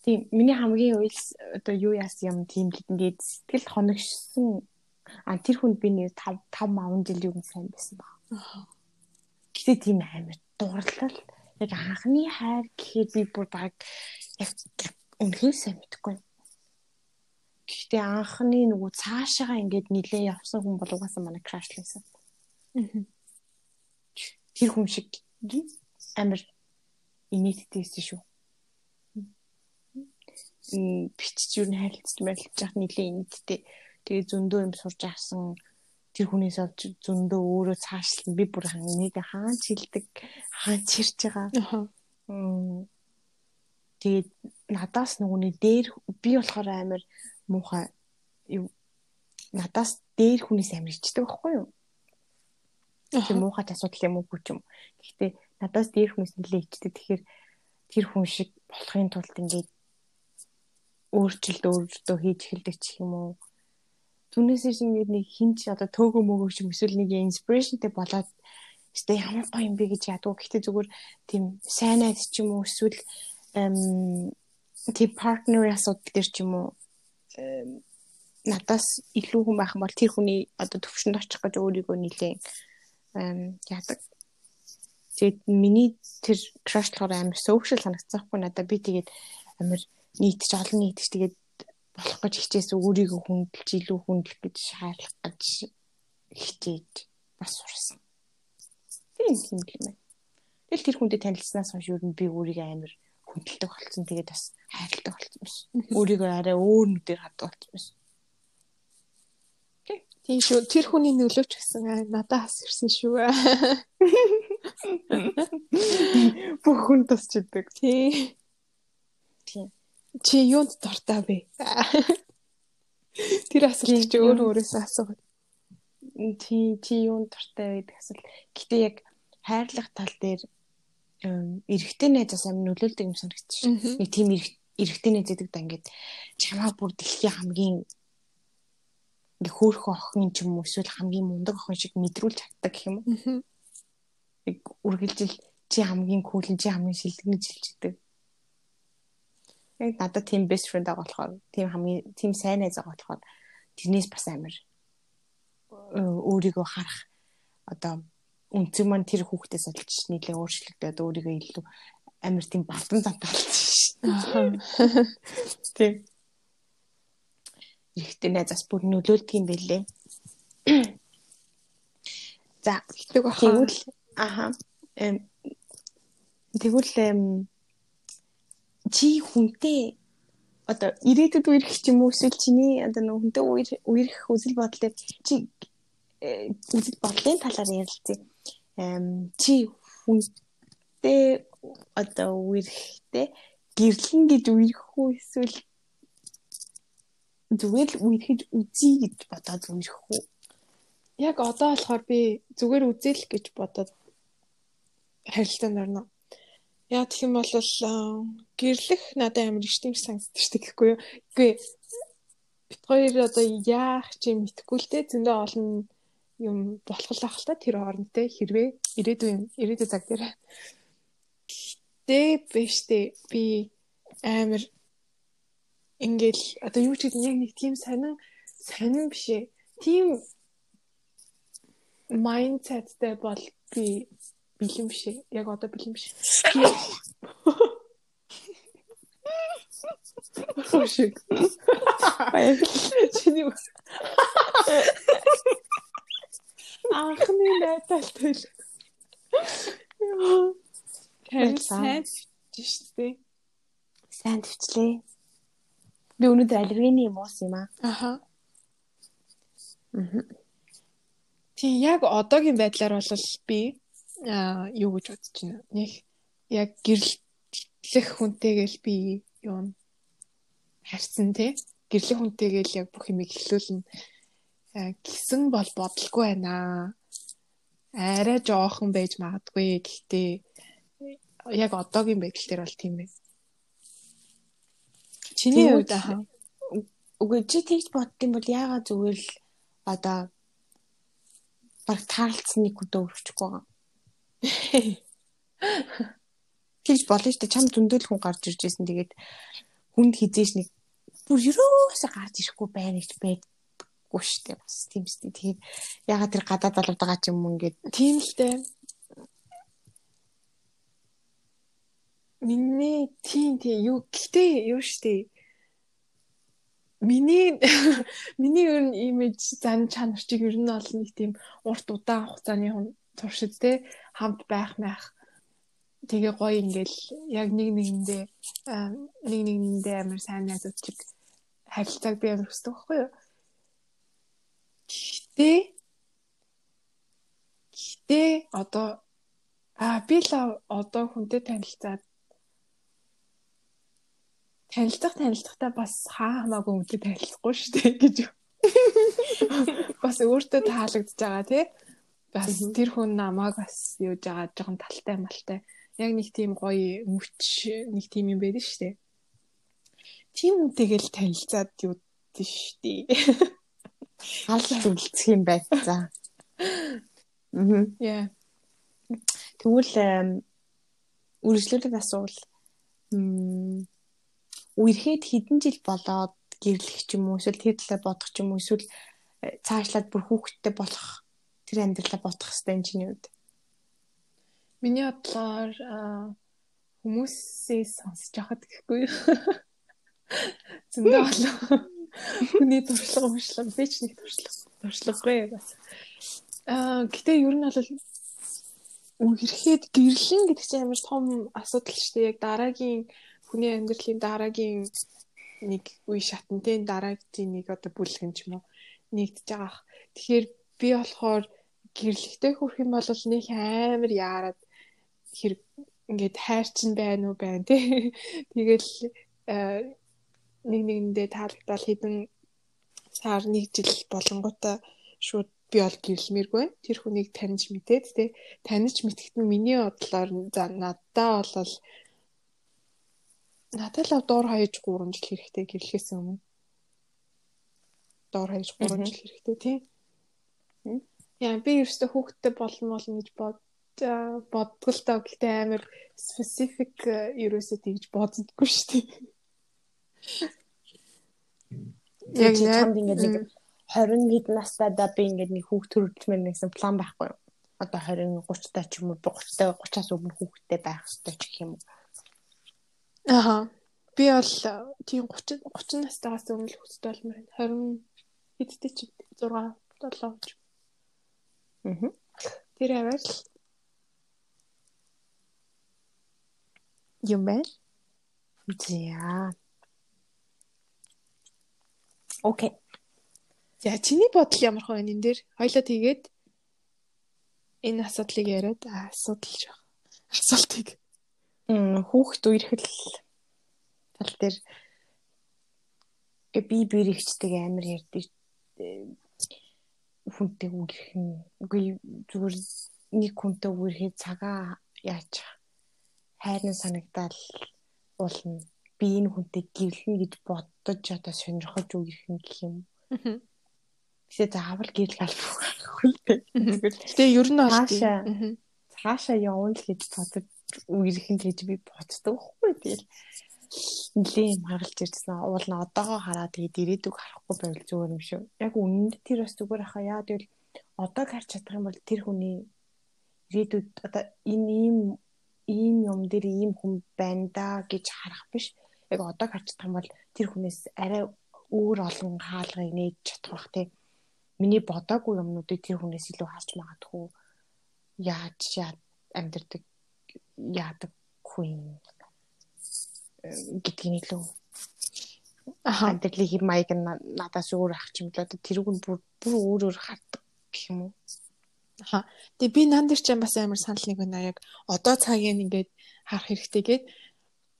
Тийм миний хамгийн уйлс одоо юу яасан юм тийм л ингээд сэтгэл хоногшсон А тэр хүнд би нэг 5 5 маван жил юм сайн байсан баг. Гэтэ тийм амар дурлал яг анхны хайр гэхэд би бүр баг яг үнхээр сайн мэдгүй. Гэхдээ анхны нөгөө цаашаага ингээд нилээ явсан хүн бол угаасаа манай краш лсэн. Тэр хүн шиг амар инээдтэйсэн шүү. Бичиж юу н харилцаж мэрэлж яах нилээ инээдтэй тэгээ зөндөө юм сурж авсан тэр хүнээс авч зөндөө өөрөө цаашлсан би бүр нэг хаан чилдэг хаан чирж байгаа. Тэгээд надаас нүгний дээр би болохоор амар муухай надаас дээр хүнээс амар ичдэг байхгүй юу? Тэр муухай асуудал юм уу ч юм. Гэхдээ надаас дээр хүнээс нэлээ ичдэг. Тэгэхээр тэр хүн шиг болохын тулд ингээд өөрчлөлт өөртөө хийж эхэлдэг ч юм уу Түүнээс ингээд нэг хинч одоо төөгөө мөгөө юм эсвэл нэг инспирэшнтэй болоод Гэтэ ямар гоё юм бэ гэж ядуу. Гэтэ зүгээр тийм сайн найз ч юм уу эсвэл тийм партнер асуудал төр ч юм уу надаас илүү хүн байх юм бол тэр хүний одоо төвшөнд очих гэж өөрийгөө нилээн яадаг. Тэгээд миний тэр crush болохоор амар social санагцсахгүй надад би тэгээд амар нийтж олон нийтж тэгээд болох гэж хичээсэн өөрийгөө хүндэлж илүү хүндлэх гэж шаарлах гэж хичээж бас сурсан. Тийм юм юм байна. Тэгэл тэр хүнтэй танилцсанаас хойш юу би өөрийгөө амар хүндэлдэг болсон. Тэгээд бас хайрладаг болсон биш. Өөрийгөө арай өөр нүдээр хаддаг болсон биш. Тийм шүү. Тэр хүний нөлөөч гэсэн надад хас ирсэн шүү. Бүх хүн тусч идэг. Тийм. Чи юунд дуртай бэ? Тэр асуулт чи өөр өөрөөсөө асуугаад. Чи чи юунд дуртай вэ гэдэг асуулт. Гэтэ яг хайрлах тал дээр эрэгтэй найзаас амин нөлөөлдөг юм санагдчих. Нэг тийм эрэгтэй найз гэдэг да ингээд чамаа бүр дэлхийн хамгийн ингээ хөөрхөн охин ч юм уу эсвэл хамгийн мундаг охин шиг мэдрүүлж чаддаг гэх юм уу. Нэг үргэлжил чи хамгийн кул чи хамгийн шилдэг гэж хэлждэг. Яг надад тийм best friend байгаа болохоор тийм хамгийн тийм сайн найз байгаа болохоор тэрнээс бас амар өөрийгөө харах одоо үнцэг маань тэр хүүхдээс олж нийлээ өөрчлөгдөд өөрийгөө илүү амар тийм балтан замтай болчихсон шүү. Тийм. Ихтэй найзаас бүр нөлөөлдөг юм бэлээ. За, тэгвэл тэгвэл аха. Эм тэгвэл чи хүнтэй одоо ирээдүйд үерх ч юм уу эсвэл чиний одоо нэг хүнтэй үерх үзэл бодлоо чи э, үзэл бодлын талаар ярилцъя чи хүнтэй одоо үерхтэй гэрлэн гэж үерх үү эсвэл зүгээр л үерхэж үзье гэж бодоод үерх үү? Яг одоо болохоор би зүгээр үзэл гэж бодоод харилцаанд орно. Яа гэх юм бол гэрлэх надад амар ихтэй санагддаг шүү дээ гэхгүй юу? Үгүй бит хоёр одоо яах чи мэдэхгүй л те зөндөө олон юм болох л ах л та тэр хоорондтэй хэрвээ ирээдүйн ирээдүйн цаг дээр. Тэ биштэй би амар ингээл одоо юу ч гэдэг яг нэг тийм сонин сонин биш ээ. Тийм майндсеттэй бол би бэлэн биш ээ. Яг одоо бэлэн биш. Баярлалаа. Чиний Анхны найдал тэл. Тэр сайн тийштэй. Сайн төвчлээ. Би өнөөдөр аллергины юм уус юм аа. Аха. Мм. Тий яг одоогийн байдлаар бол би юу гэж бодож байна. Нэг яг гэрлэх хүнтэйгээл би юу харьцсан тий. Гэрлэх хүнтэйгээл яг бүх юмыг эхлүүлнэ гисэн бол бодлого байна. Арай жоохон байж магадгүй. Гэхдээ яг одоогийн байдал дээр бол тийм байна. Чиний хувьд аа үгүй чи тэгж боддсон бол яагаад зүгээр л одоо баг таарлцсан нэг хүнтэй өргөчихгүй байгаа. Тэгж болно шүү дээ. Чам зөндөл хүн гарч ирж байсан. Тэгээд хүнд хизээш нэг бүр ерөөсө гарч ирэхгүй байна гэж байд хэрэггүй шүү дээ. Бас тийм шүү дээ. Тэгээд ягаад тэр гадаад болоод байгаа ч юм ингээд тийм л дээ. Миний тийм тийм юу гэхдээ юу шүү дээ. Миний миний ер нь имиж зан чанар чиг ер нь бол нэг тийм урт удаан хугацааны туршид те хамт байх мэх тэгээ гоё ингээл яг нэг нэгэндээ нэг нэгэндээ амар сайн найзууд чиг харилцааг би амар хүсдэг байхгүй юу? Гэхдээ гэхдээ одоо а би л одоо хүнтэй танилцаад танилцах танилцахтаа бас хаа хамаагүй хүнтэй танилцахгүй шүү дээ гэж. Бас өөртөө таалагдж байгаа тий бас тэр хүн намайг бас юуж байгаа жоохон талтай малтай яг нэг тийм гоё мөч нэг тийм юм байдаг шүү дээ тийм үнтэйгэл танилцаад юу дээ шүү дээ халж үлдсэх юм байт за. Мм. Яа. Тэгвэл үргэлжлүүлэг асуувал үерхэд хэдэн жил болоод гэрлэх ч юм уу эсвэл тэр талаар бодох ч юм уу эсвэл э, цаашлаад бүр хүүхэдтэй болох тэр амьдралаа бодох хэрэгтэй юм чиний үед. Миний бодлоор хүмүүсээ сонсож байхад гэхгүй. Зөндөө болоо. Хүний туршлага уншлага би ч нэг туршлага туршлагагүй бас. Аа гэтээ ер нь бол үерхэд гэрлэн гэдэг чинь амар том асуудал шүү дээ. Яг дараагийн хүний амьдралын дараагийн нэг үе шатантай дараагийн нэг одоо бүлгэн ч юм уу нэгдэж байгаа. Тэгэхээр би болохоор гэрлэгтэй хүрэх юм бол нэг амар яарад хэрэг ингээд хайр чинь байна уу байна тий. Тэгэл э, нэг нэгэндээ таалагдал хэдэн сар нэг жил болонгуудаа шууд би бол гэрлмээргүй. Тэр хүнийг таньж мэдээд тий. Таньж мэдхэд нь миний бодлоор за надаа бол надад л доор хаяж 3 жил хэрэгтэй гэрлэхээс өмнө. Доор хаяж 3 жил хэрэгтэй тий. Яа би ерөөсөө хүүхдтэй болно болно гэж бод доо гэхдээ амар specific ерөөсөө тэгж боддоггүй шүү дээ. Яг чамд ингээд нэг 20 хэд настайдаа би ингээд нэг хүүхд төрүүлмээр нэгсэн план байхгүй юу? Одоо 20 30 та ч юм уу 30 та 30-аас өмнө хүүхдтэй байх хэрэгтэй ч гэх юм уу? Аа. Би бол тийм 30 30 настайгаас өмнө хүүхдтэй болмоор байна. 20 хэдтэй ч 6 7 ч. Аа. Тэр аваар л юм байна. За. Окей. За чиний бодол ямар хөө энэ дээр? Хоёлоо тэгээд энэ асуудлыг яриад асуудал жоох. Асуултыг. Хүүхд үерхэл тал дээр би бэрэгчдэг амар ярьдаг хүнтэй үерх нь үгүй зүгээр нэг хүнтэй үерхэд цагаа яаж хайрын санагдал уулна би энэ хүнтэй гэрлэнэ гэж боддож одоо сонирхож үерх нь гэх юм. Аа Тэгээ заавал гэрэл албахгүй. Тэгээ ер нь бол цаашаа. цаашаа явна л гэж бодож үерхэн гэж би боддог. Байхгүй. Тэгэл нэлийн харгалж ирсэн. Уул нь одоогоо хараад тэгээд ирээдүг харахгүй байвал зүгээр юм шүү. Яг үнэнд тэр бас зүгээр хаа яа тэгэл одоог харж чадах юм бол тэр хүний ирээдүйд одоо энэ ийм ийм юм дээр ийм хүн байна да гэж харах биш. Яг одоог харж чадах юм бол тэр хүнээс арай өөр олон хаалгыг нээж чадах бах тийм миний бодоогүй юмнуудыг тэр хүнээс илүү харж магадгүй яаж амьдрдаг яадаг хүн гэдгийг илүү аа амьдралын хэм маяг нь надаас өөр ах юм л одоо тэрүүг нь бүр бүр өөр өөр хардаг гэх юм уу Аа. Тэгээ би нан дээр ч бас амар санал нэг байна яг одоо цагийн ингээд харах хэрэгтэй гээд.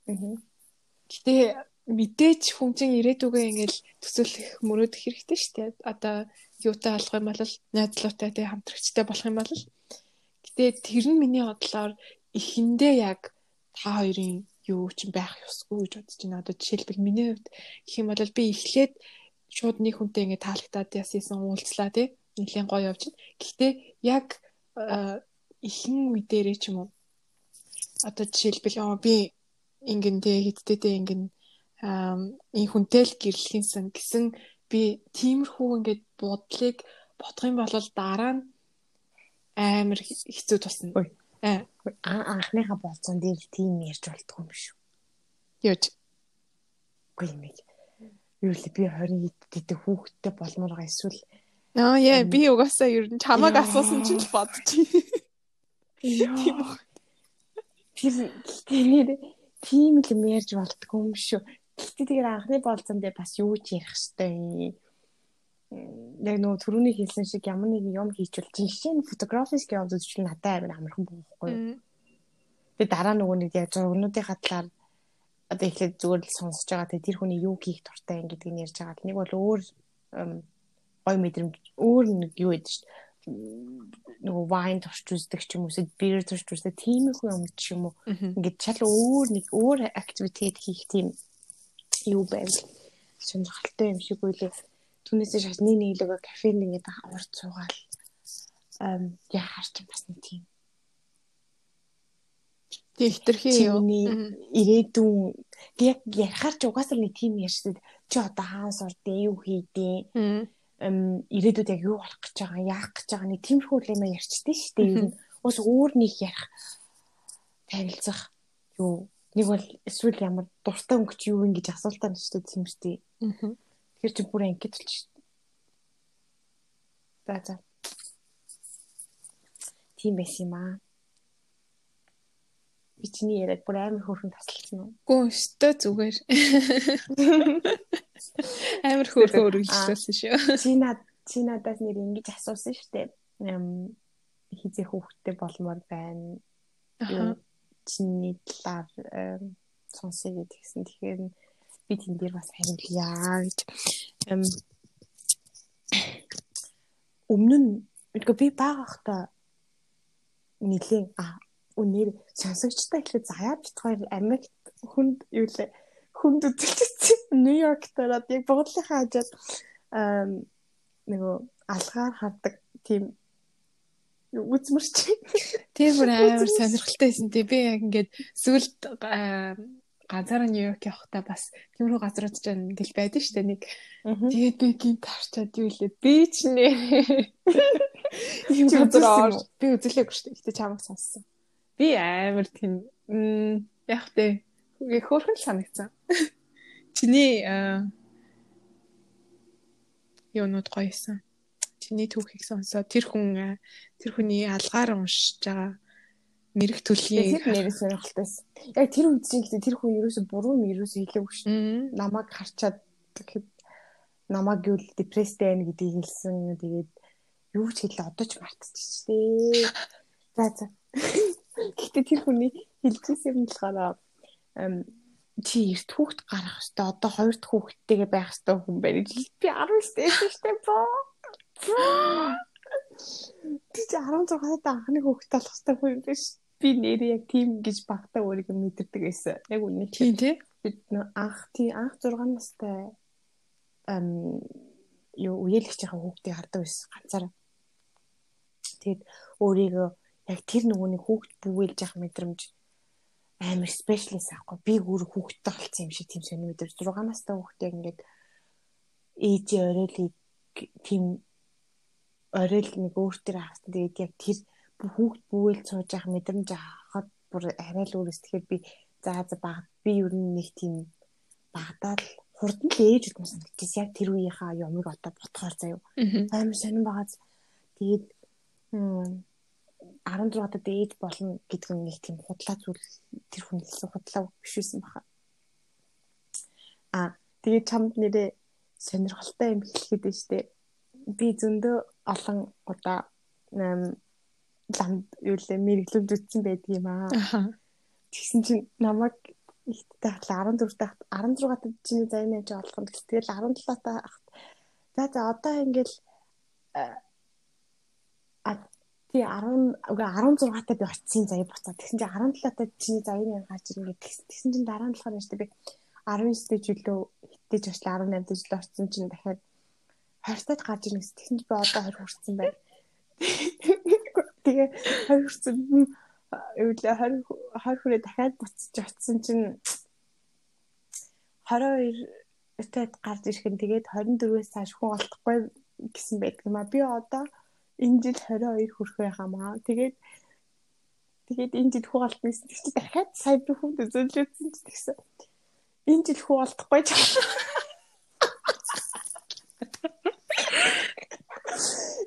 Аа. Гэтэ мэдээж хүн чинь ирээдүгөө ингээл төсөөлөх мөрөөдөх хэрэгтэй шүү дээ. Одоо юутай болох юм бол найзлуутай тэг хамтрагчтай болох юм бол гэтээ тэр нь миний бодлоор эхэндээ яг та хоёрын юу ч байх ёсгүй гэж бодож байна. Одоо жишээлбэл миний хувьд гэх юм бол би эхлээд шууд нэг хүнтэй ингээ таалагдаад яссэн уулзлаа тий. Нилээн гоё явж байна. Гэхдээ яг ихэнх үе дээрээ ч юм уу одоо жишээлбэл би ингэн тий хиттэйтэй ингэн энэ хүнтэй л гэрлэхийнсэн гэсэн би тиймэрхүү ингээд бодлыг бодох юм бол дараа нь амар хэцүү тусна. Аа анхныхаа болцсон дээр тийм ярьж болтгүй юм шүү. Яаж? Үгүй юм. Юу л би 20 хэд хүүхэдтэй болмоор байгаа эсвэл Аа яа би угаасаа ер нь чамааг асуусан чинь л бодчих. Тийм үү. Тэр тийм л ярьж болтгүй юм шүү. Гэхдээ тэгээд анхны болцсон дээр бас юу ч ярих хэвтэй. Яг нөгөө түрүүний хэлсэн шиг ямар нэг юм хийчихвэл жишээ нь фотографис гэж үзвэл надад амар амархан боохгүй юу. Тэгээд дараа нөгөө нэг яг зургнуудынхаа талаар одоо эхлээд зүгээр л сонсож байгаа. Тэгээд тэр хүний юу хийх дуртай юм гэдгийг ярьж байгаа. Нэг бол өөр гой мэдрэмж өөр нэг юу гэдэг чинь нөгөө вайн турш үздэг ч юм уу бир турш үздэг тиймэрхүү юм ч юм уу ингээд шал өөр нэг өөр активитет хийх тийм юу байвал сонирхолтой юм шиг үлээ. Түүнээсээ шат нэг нэг лөгөө кофеин ингээд урд суугаал яа харч бас нэг тийм Тэг хитрхи юу? Ирээдүйн яг ярихаар ч угаасаа нэг тийм ярьсад чи одоо хаанс ордын юу хийдیں۔ Эм ирээдүйд яг юу болох гэж байгаа, яах гэж байгаа нэг тиймэрхүү хүлэмээ ярьчдээ шүү дээ. Ер нь ус өөр нэг ярих танилцах юу нэг бол эсвэл ямар дуртай өнгөч юу вэ гэж асуултаа нь шүү дээ тийм шүү дээ. Аа тэгэхээр чи бүр ангид л шүү дээ за за тийм байсан юм аа би чиний яриад бүр амар хөөрхөн тасалсан уу? Гүн өстой зүгээр. Амар хөөрхөн өргөлжлүүлсэн шүү. Чи над чи надаас нэр ингэж асуусан шүү дээ. Эм хизээ хүүхдтэй болмоор байна. Аа. Чиний талаар сонсъё гэдгсэн. Тэгэхээр би тэн дээр бас хариулъя гэж. Өмнө нь би багахта нилийн а үнээр сонсогчтой ихлэ заяа битгаар Америкт хүнд юу лээ хүнд үзэлцсэн Нью-Йорк тараад яг богдлынхаа хажууд нөгөө алгаар хардаг тийм үзмэрч. Тэр бүр амар сонирхолтой байсан тий. Би яг ингээд сүлд ганцаараа Нью-Йорк явахдаа бас тиймэрхүү газрууд ч ингээл байдаг шүү дээ нэг. Тэгээд би гинт тарчаад юу лээ. Би ч нэ. Ийм газар би үзлээгүй шүү дээ. Гэтэ чамаг сонссон. Би амар тийм яг тэ хөөрхөн санагцсан. Чиний юунууд гоёсэн. Чиний түүхийг сонсоод тэр хүн тэр хүний алгаар уншиж байгаа нэрх төлөлийн тэр нэрээс сонирхолтойсэн. Яг тэр үед чинь гэхдээ тэр хүн ерөөсө буруу юм ерөөсө хэлээгүй шүү. Намайг харчаад тэгэхэд намайг юу депресстэй байна гэдгийг хэлсэн. Тэгээд юу ч хэлээ одоо ч мартчихжээ. За за. Гэхдээ тэр хүний хэлжсэн юм болохоор чи эрт хүүхд гарах хэвээр одоо хоёр дахь хүүхдтэйгээ байх хэвээр хүн байна. Би 19 дэсэн штэ боо. Би 16 та анхны хүүхд болох хэвээр хүн биш. Би нэрээ яг тийм гэж багтаа өөрийгөө мэдэрдэг байсан. Яг үнэ тийм тий. Бид анх тий анх 6 настай эм юу үеэлэгчийн хүүхдийг хардаг байсан ганцаараа. Тэгэд өөрийгөө яг тэр нөгөөний хүүхд бүгэлж явах мэдрэмж амар спешиалист аахгүй би өөр хүүхдтэй болсон юм шиг тийм сони мэдрэмж 6 настай хүүхдээ ингээд ээж оройлыг тийм оройл нэг өөр төр хаасан тэгээд яг тэр хүүхд бүгэлж сууж явах мэдрэмж авахад бүр арай л өөрөөс тэгэхээр би за за баг би ер нь нэг тийм багадаа л хурдан л ээж үтмэ санагдчихс яг тэр үеийнхаа юмыг одоо бодохоор заяа. Амар сонирн байгаа тэгээд 16-ад дээд болно гэдэг нь нэг тийм худлаа зүйл. Тэр хүн хэлсэн худлаа биш байсан баха. А тэгээд чамд нэрээ сонирхолтой юм хэлэхэд штэ. Би зөндөө олон удаа ламд юу лээ мэрэглүүд үтсэн байдаг юм аа. Тэгсэн чинь намайг ихтэй хахлаа 14 дахь 16 дахь чиний заяа нэж олох нь тэгэл 17 дахь за за одоо ингээл тий 10 үгүй 16 таа би очисон заяа буцаад тэгсэн чинь 17 таа чиний заяаны гарч ирнэ гэсэн. Тэгсэн чинь дараа нь болохоор яаштай би 19 дэх жилөө хитэж очлаа 18 дэх жилөө орсон чинь дахиад 20 таад гарч ирнэ гэсэн. Тэгсэн чинь би одоо 20 хүрсэн байна. Тэгээ 20 хүрсэн юу лээ 20 20 хүрээ дахиад буцаж очисон чинь 22 таад гарч ирэх нь тэгээд 24-өөс цааш хүн олдохгүй гэсэн байдаг юм а. Би одоо энэ жил 22 хүрэх байхамаа. Тэгээд тэгээд энэ жил хүү олт байсан. Тэгсэн дахиад сая би хүн зөвлөсөн ч тэгсэн. Энэ жил хүү олдохгүй ч.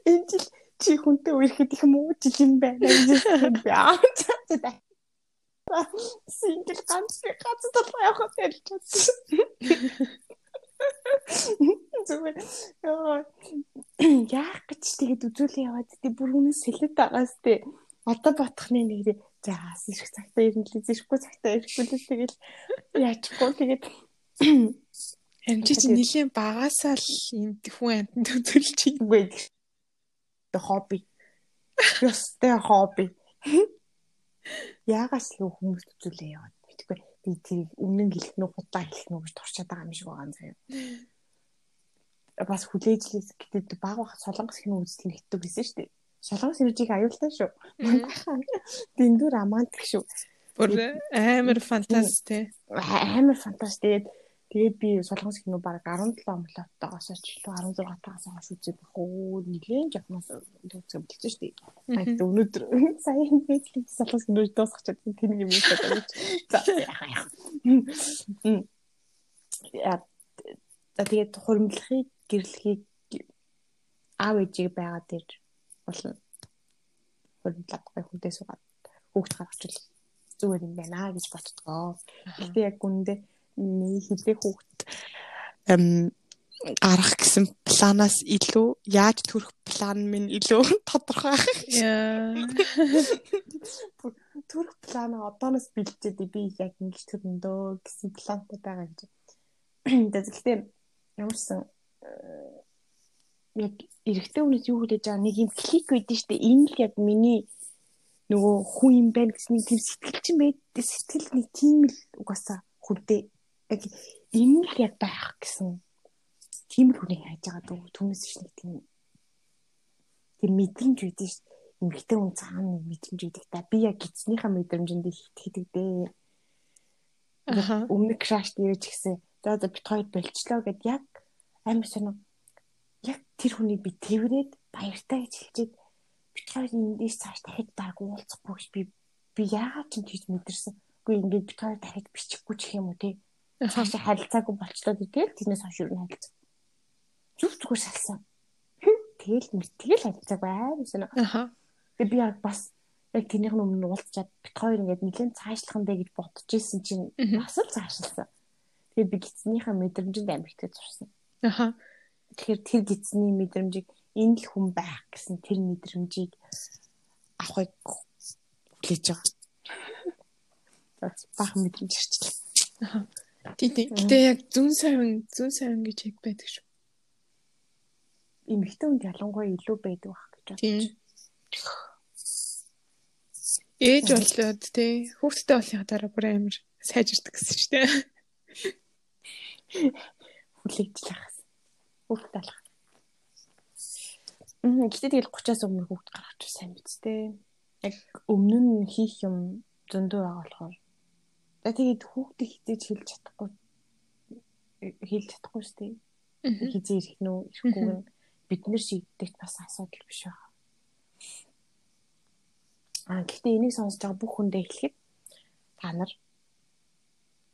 Энэ жил чи хүнтэй үерхэд их муу жил юм байна гэж би аа. Сингл ганц ганц толгой явах гэж бодсон. Зүгээр. Яах гэж тэгээд үзүүлэн яваад тий бүр үнэн сэлэт байгаас тий. Одоо ботхны нэг за ирэх цагтаа ирнэ л ирэхгүй цагтаа ирэхгүй л тэгэл яачгүй тэгээд Амжи чи нилийн багасаа л энэ хүн амтнд үзүүлж үгүй. Тэ хобби. Ёстой хобби. Ягаас л хүмүүс үзүүлээ яваад мэдгүй би тэрийг үнэн хэлэх нү худлаа хэлэх нү гэж туршаад байгаа юм шиг байгаа юм заяа. бас хүлээж гэдэг баг баг солонгос кино үзэл нэгтдэг гэсэн шүү дээ. Солонгос киножийг аюултай шүү. Дэндүр романтик шүү. Бүр амар фантаст те. Амар фантаст тэгээд би солонгос кино баг 17 омлоттойгоос ч 16 тагаас хойш үзээд байх уу нэгэн жахнаас үзэх болчихсон шүү дээ. Тэгээд өнөөдөр сая Netflix солонгос кино дуусчихад тэнийг юм хэлээд байна. За яа. Тэгээд хуримтлахыг гэрлэхийг аав ээжийг байгаа дээр болно. Хуримтлаад хүнтэй суугаад хүүхд гаргачвал зүгээр юм байна гэж боддгоо. Гэтэ яг үндэ хідээ хүүхд эм гарах гэсэн планаас илүү яаж төрөх план минь илүү тодорхой. Төрөх планаа одооноос бэлдээд би яг ингэж төрөндөө гэсэн плантай байгаа гэж. Тэгэхдээ ямарсан яг эрэгтэй хүнээс юу хүлээж байгаа нэг юм клик байдэн штэ энэ л яг миний нөгөө хүн юм байна гэсэн тийм сэтгэл чинь байд сэтгэл нэг тийм л угаасаа хүнтэй яг энэ л яг байх гэсэн тийм л хүнийг хайж байгаа дүү түүнээс ч нэг тийм тийм мэдрэмж үүдэн ш эмгтэй хүн цаана нэг мэдрэмж үүдэх та. Би яг гидснийхаа мэдрэмжэнд их итгэдэг дээ өмнө краш дээрч гисэн за за бит хоёр болчлоо гэд яг амар сонио яг тэр хүнийг би тэрвэрэд баяртай гэж хэлчихэд бит хоёр эндээс цааш дахиж дараг уулзахгүй ш би би яагаад ч тийж мэдэрсэн. Үгүй ингээд бит хоёр дахиж бичихгүй ч юм уу тий цаашаа харилцаагүй болчлоо гэдэг тэрнээс хойш юу харилцаа зүг зүгээр салсан. Тэгэл амар сонио. Аха. Тэгээ би яг бас яг тэрнийх нь өмнө уулзчаад бит хоёр ингээд нэлээд цаашлах нь дээ гэж бодож исэн чинь бас л цаашлсан. Тэгээ би гидснийхээ мэдрэмжинд амар ихтэй зурсан. Аха. Тэгэхээр тэр гидсний мэдрэмжийг энэ л хүн байх гэсэн тэр мэдрэмжийг авахыг хүлээж байгаа. Бах мэдрэмж ирчлээ. Аха. Тийм тийм. Гэтэ яг зүүн савин зүүн савин гэж яг байдаг шүү эмэгтэй хүнд ялангуяа илүү байдаг байх гэж бодож. Ээж болоод тий хүүхдтэй болохын дараа бүр амар сайжирдаг гэсэн чинь тий. Хүлэгдэл ахс. Хүүхд алах. Мм гэхдээ тэгэл 30-аас өмнө хүүхд гаргаж сайн биз дээ. Яг өмнө нь хийх юм зөндөө байгаа болохоор. Тэгээд хүүхдийг хизээж хэлж чадахгүй хэлж чадахгүй шүү дээ. Хизээ ирэх нүү ирэхгүй нь бид нэр шийддэг бас асуудал биш байна. Аа гэхдээ энийг сонсож байгаа бүх хүндээ хэлэхэд та нар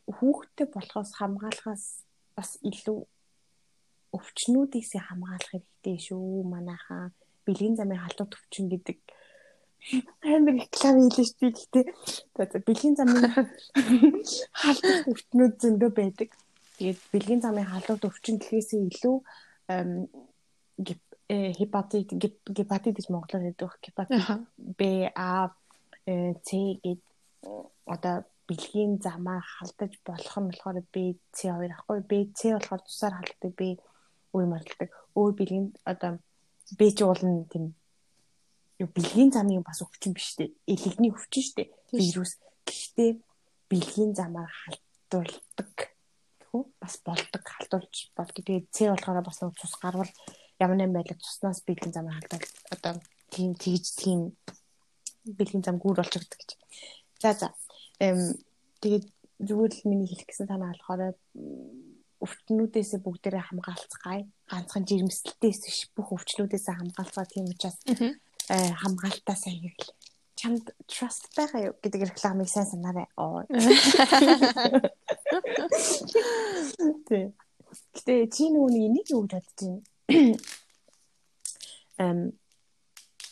хүүхдтэй болохоос хамгаалахаас бас илүү өвчнүүдээс хамгаалах хэрэгтэй шүү манайхаа. Бэлгийн замын халдвар төвчин гэдэг амар реклам хийлээ шүү дээ. За бэлгийн замын халдвар өвчнүүд зөндөө байдаг. Тэгээд бэлгийн замын халдвар төвчин гэхээсээ илүү гепатит гепатит гэж монголоор хэлдэг гепатит Б А С гэд одоо бэлгийн замаар халдаж болох нь болохоор Б С 2 ахгүй Б С болохоор тусаар халддаг Б үе марлдаг өөр бэлгийн одоо Б ч уулна тийм бэлгийн замын бас өвчин биш үү элэгний өвчин шүү дээ. Вирус гэхдээ бэлгийн замаар халдуулдаг. Хөө бас болдог халдуулж болдог. Тэгээд С болохоор бас цус гарвал ямар нэм байлаа туснаас бэлгийн замаар халдвал одоо тийм тэгж тийм бэлгийн зам гүр болчихдог гэж. За за. Эм тэгээд зүгээр л миний хэлэх гэсэн танаа болохоор өвчнүүдээс бүгдээрээ хамгаалцгаая. Ганцхан жирэмслэлтээс биш бүх өвчлүүдээс хамгаалцгаа. Тийм учраас хамгаалтаа сайн хэрэглээ. Чамд trust байгаа юу гэдэг рекламыг сайн санаарай. Оо. Тэ. Гэтэ чи нөгөө нэг юу гэж бодож байна? эм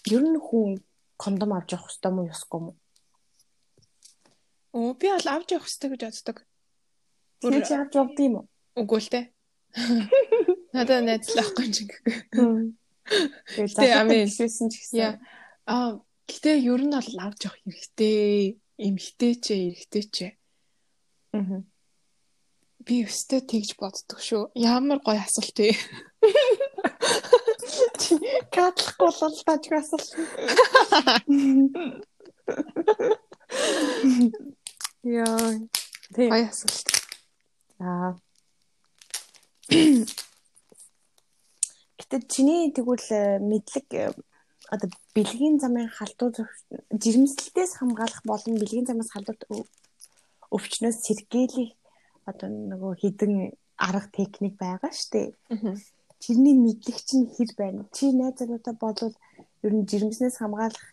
ер нь хүн кондом авч явах хэрэгтэй мó ёсгүй мó? Оо би бол авч явах хэрэгтэй гэж боддог. Бүр авч явд юм уу? Үгүй л дээ. Надад найзлахгүй юм шиг. Тэгээ амин хэлсэн ч гэсэн. Аа гэтээ ер нь бол авч явах хэрэгтэй. Эмхтэй ч эрэгтэй ч. Аа. Би өстэй тэгж боддог шүү. Ямар гоё асуулт вэ? Катлахгүй бол тааж асуусан. Яа. Гоё асуулт. За. Гэтэ чиний тэгвэл э, мэдлэг э, одоо бэлгийн замын халдвар жирэмслэлтээс хамгаалах болон бэлгийн замаас халдвар өвчнөөс сэргийлэх одоо нөгөө хідэн арга техник байгаа штэ. Тэрний мэдлэг чинь хэр байна? Чи найзуудаа болвол ер нь жирэмснээс хамгаалах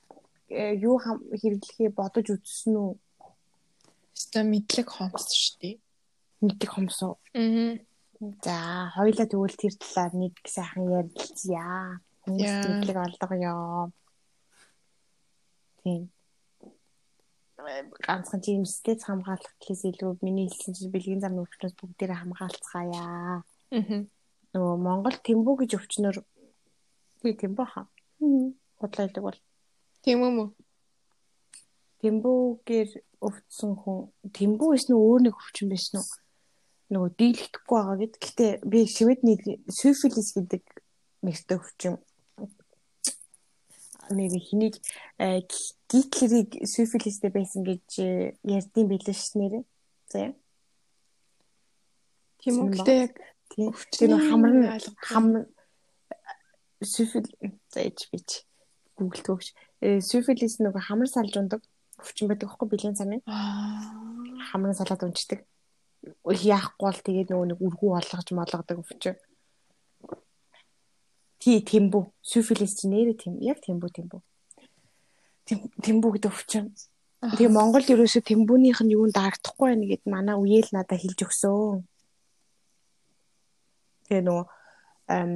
э, юу хэрэглэхээ бодож үзсэн үү? Өстой мэдлэг хомс штэ. Мэдлэг хомс уу? Аа. За, хоёлаа тэгвэл тэр талаар нэг сайхан ярилцъя. Хүмүүс мэдлэг олгоё. Тийм ганцхан жимстэй хамгаалах гэхээс илүү миний хэлсэн чинь бэлгийн замын өвчнөөс бүгдээрээ хамгаалцгаая. Аа. Нөгөө Монгол тэмбүү гэж өвчнөр би тэмбүү хаа. Бодлоо хэлдэг бол. Тийм үү? Тэмбүүгээр өвдсөн хүн тэмбүү эсвэл өөр нэг өвчин байсан уу? Нөгөө дийлэхгүй байгаа гэд. Гэтэ би шивэдний сифилис гэдэг нэртэй өвчин нэг хэнийг э, Гитлерийг сифилистэй байсан гэж э, ярьдсан билээ ш нэрээ. За. Тийм үү. Гэтэ яг тэр хамар нь хамар сифил за ич бич Google төгш. Э, сифилис нөгөө хамар салж ундаг өвчин байдаг байхгүй бэлэн замын. Хамар салаад унцдаг. Яахгүй бол тэгээд нөгөө нэг үргүү болгож молгодог өвчин. Тий тэмбүү. Сифилис чи нэрээ тийм. Яг тэмбүү тэмбүү. Тэмбүү гэдэг өвчин. Тэгээ Монгол ерөөсө тэмбүүнийх нь юунд дарагдахгүй байна гэд манай үеэл надад хэлж өгсөн. Тэгээ нөгөө эм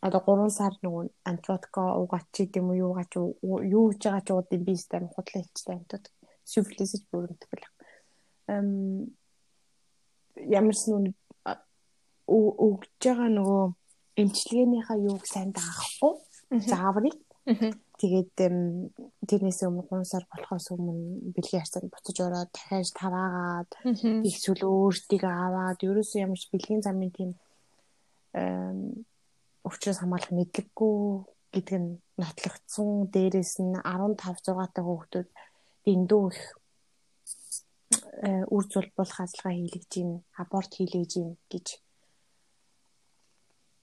одоо 3 сар нөгөө антибиотика уугач гэдэм үү юугач юу хийж байгаа ч уудын би сте худлаа хэлчихсэн амтууд. Сифилис гэж бүрэндэг л. Эм ямарс нүг өгж байгаа нөгөө эмчилгээнийхаа юуг сайн даахгүй зааврыг. Тэгээд тэрнээс өмнө 3 сар болохоос өмнө бэлгийн харьцаанд буцаж ороод дахиад таваагаад их сүл өөртөө аваад ерөөсөө ямар ч бэлгийн замын тийм өвчнөөс хамгаалах мэдлэггүй гэдэг нь нотлогдсон. Дээрээс нь 15 6 та хүүхдүүд дэндүү их үр зүйл болох ажиллагаа хийлгэж гин аборт хийлгэж гин гэж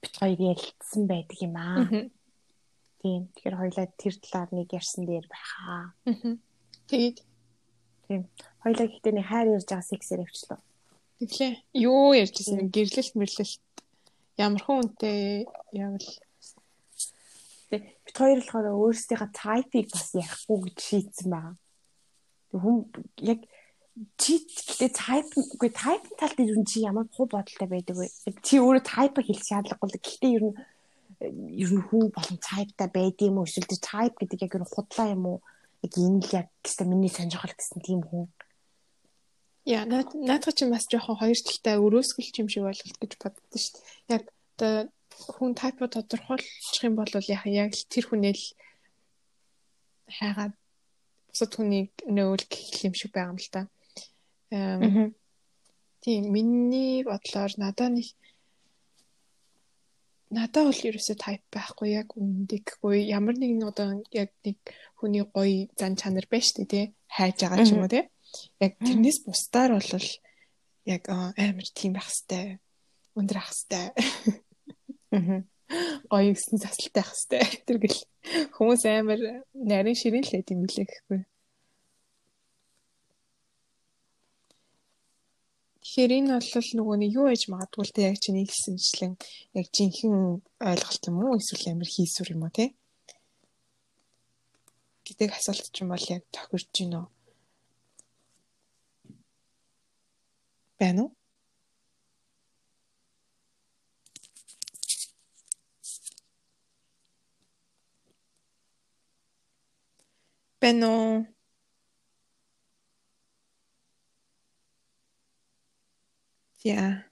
бит хоёр ярилцсан байдаг юм аа. Тийм. Тэгэхээр хоёлаа тэр талаар нэг ярьсан дээр байхаа. Тэгээд тийм. Хоёлаа гэхдээ нэг хайр ярьж байгаа сексээр авчлаа. Тэглээ. Юу ярьжсэн гэрлэлт мэрлэлт ямар хүнтэй явал бит хоёр болохоор өөрсдийнхээ тайпыг бас ярихгүй гэж шийдсэн байгаа. Хүн яг чи гэхдээ type үгүй type тал дээр юу чи ямар хуу бодолтой байдаг вэ? Чи өөрөө type хэлэх шаардлагагүй л гэхдээ ер нь ер нь хүн болон type-та байдığım уу эсвэл type гэдэг яг ер нь худлаа юм уу? Яг энэ л яг гэсэн миний сонирхол гэсэн тийм хүн. Яа, наадах чи бас жоохон хоёр талтай өрөөсгөл юм шиг ойлголт гэж боддоо шүү дээ. Яг одоо хүн type тодорхойлчих юм бол яг яг тэр хүнээ л хайгаад бусад хүнийг нөөл гэх юм шиг байгаа юм л та. Тийм миний бодлоор надаа нэг надаа бол ерөөсөө type байхгүй яг үндэхгүй. Ямар нэгэн одоо яг нэг хүний гоё зан чанар байна шүү дээ тий. Хайж байгаа ч юм уу тий. Яг тэрнээс бусдаар бол яг амар тийм байх хэвээр өндөр ах хэвээр. Гоё гэсэн засалтай ах хэвээр. Тэр гэл хүмүүс амар нарийн ширин л байт юм билээ гэхгүй Тэгэхээр энэ бол нөгөө нэг юу ээж магадгүй л те яг чиний хэлсэнчлэн яг жинхэнэ ойлголт юм уу? Эсвэл амир хийсүр юм уу те? Гэдэг асуулт ч юм бол яг тохирж гинэ үү? Байна уу? Байна уу Yeah.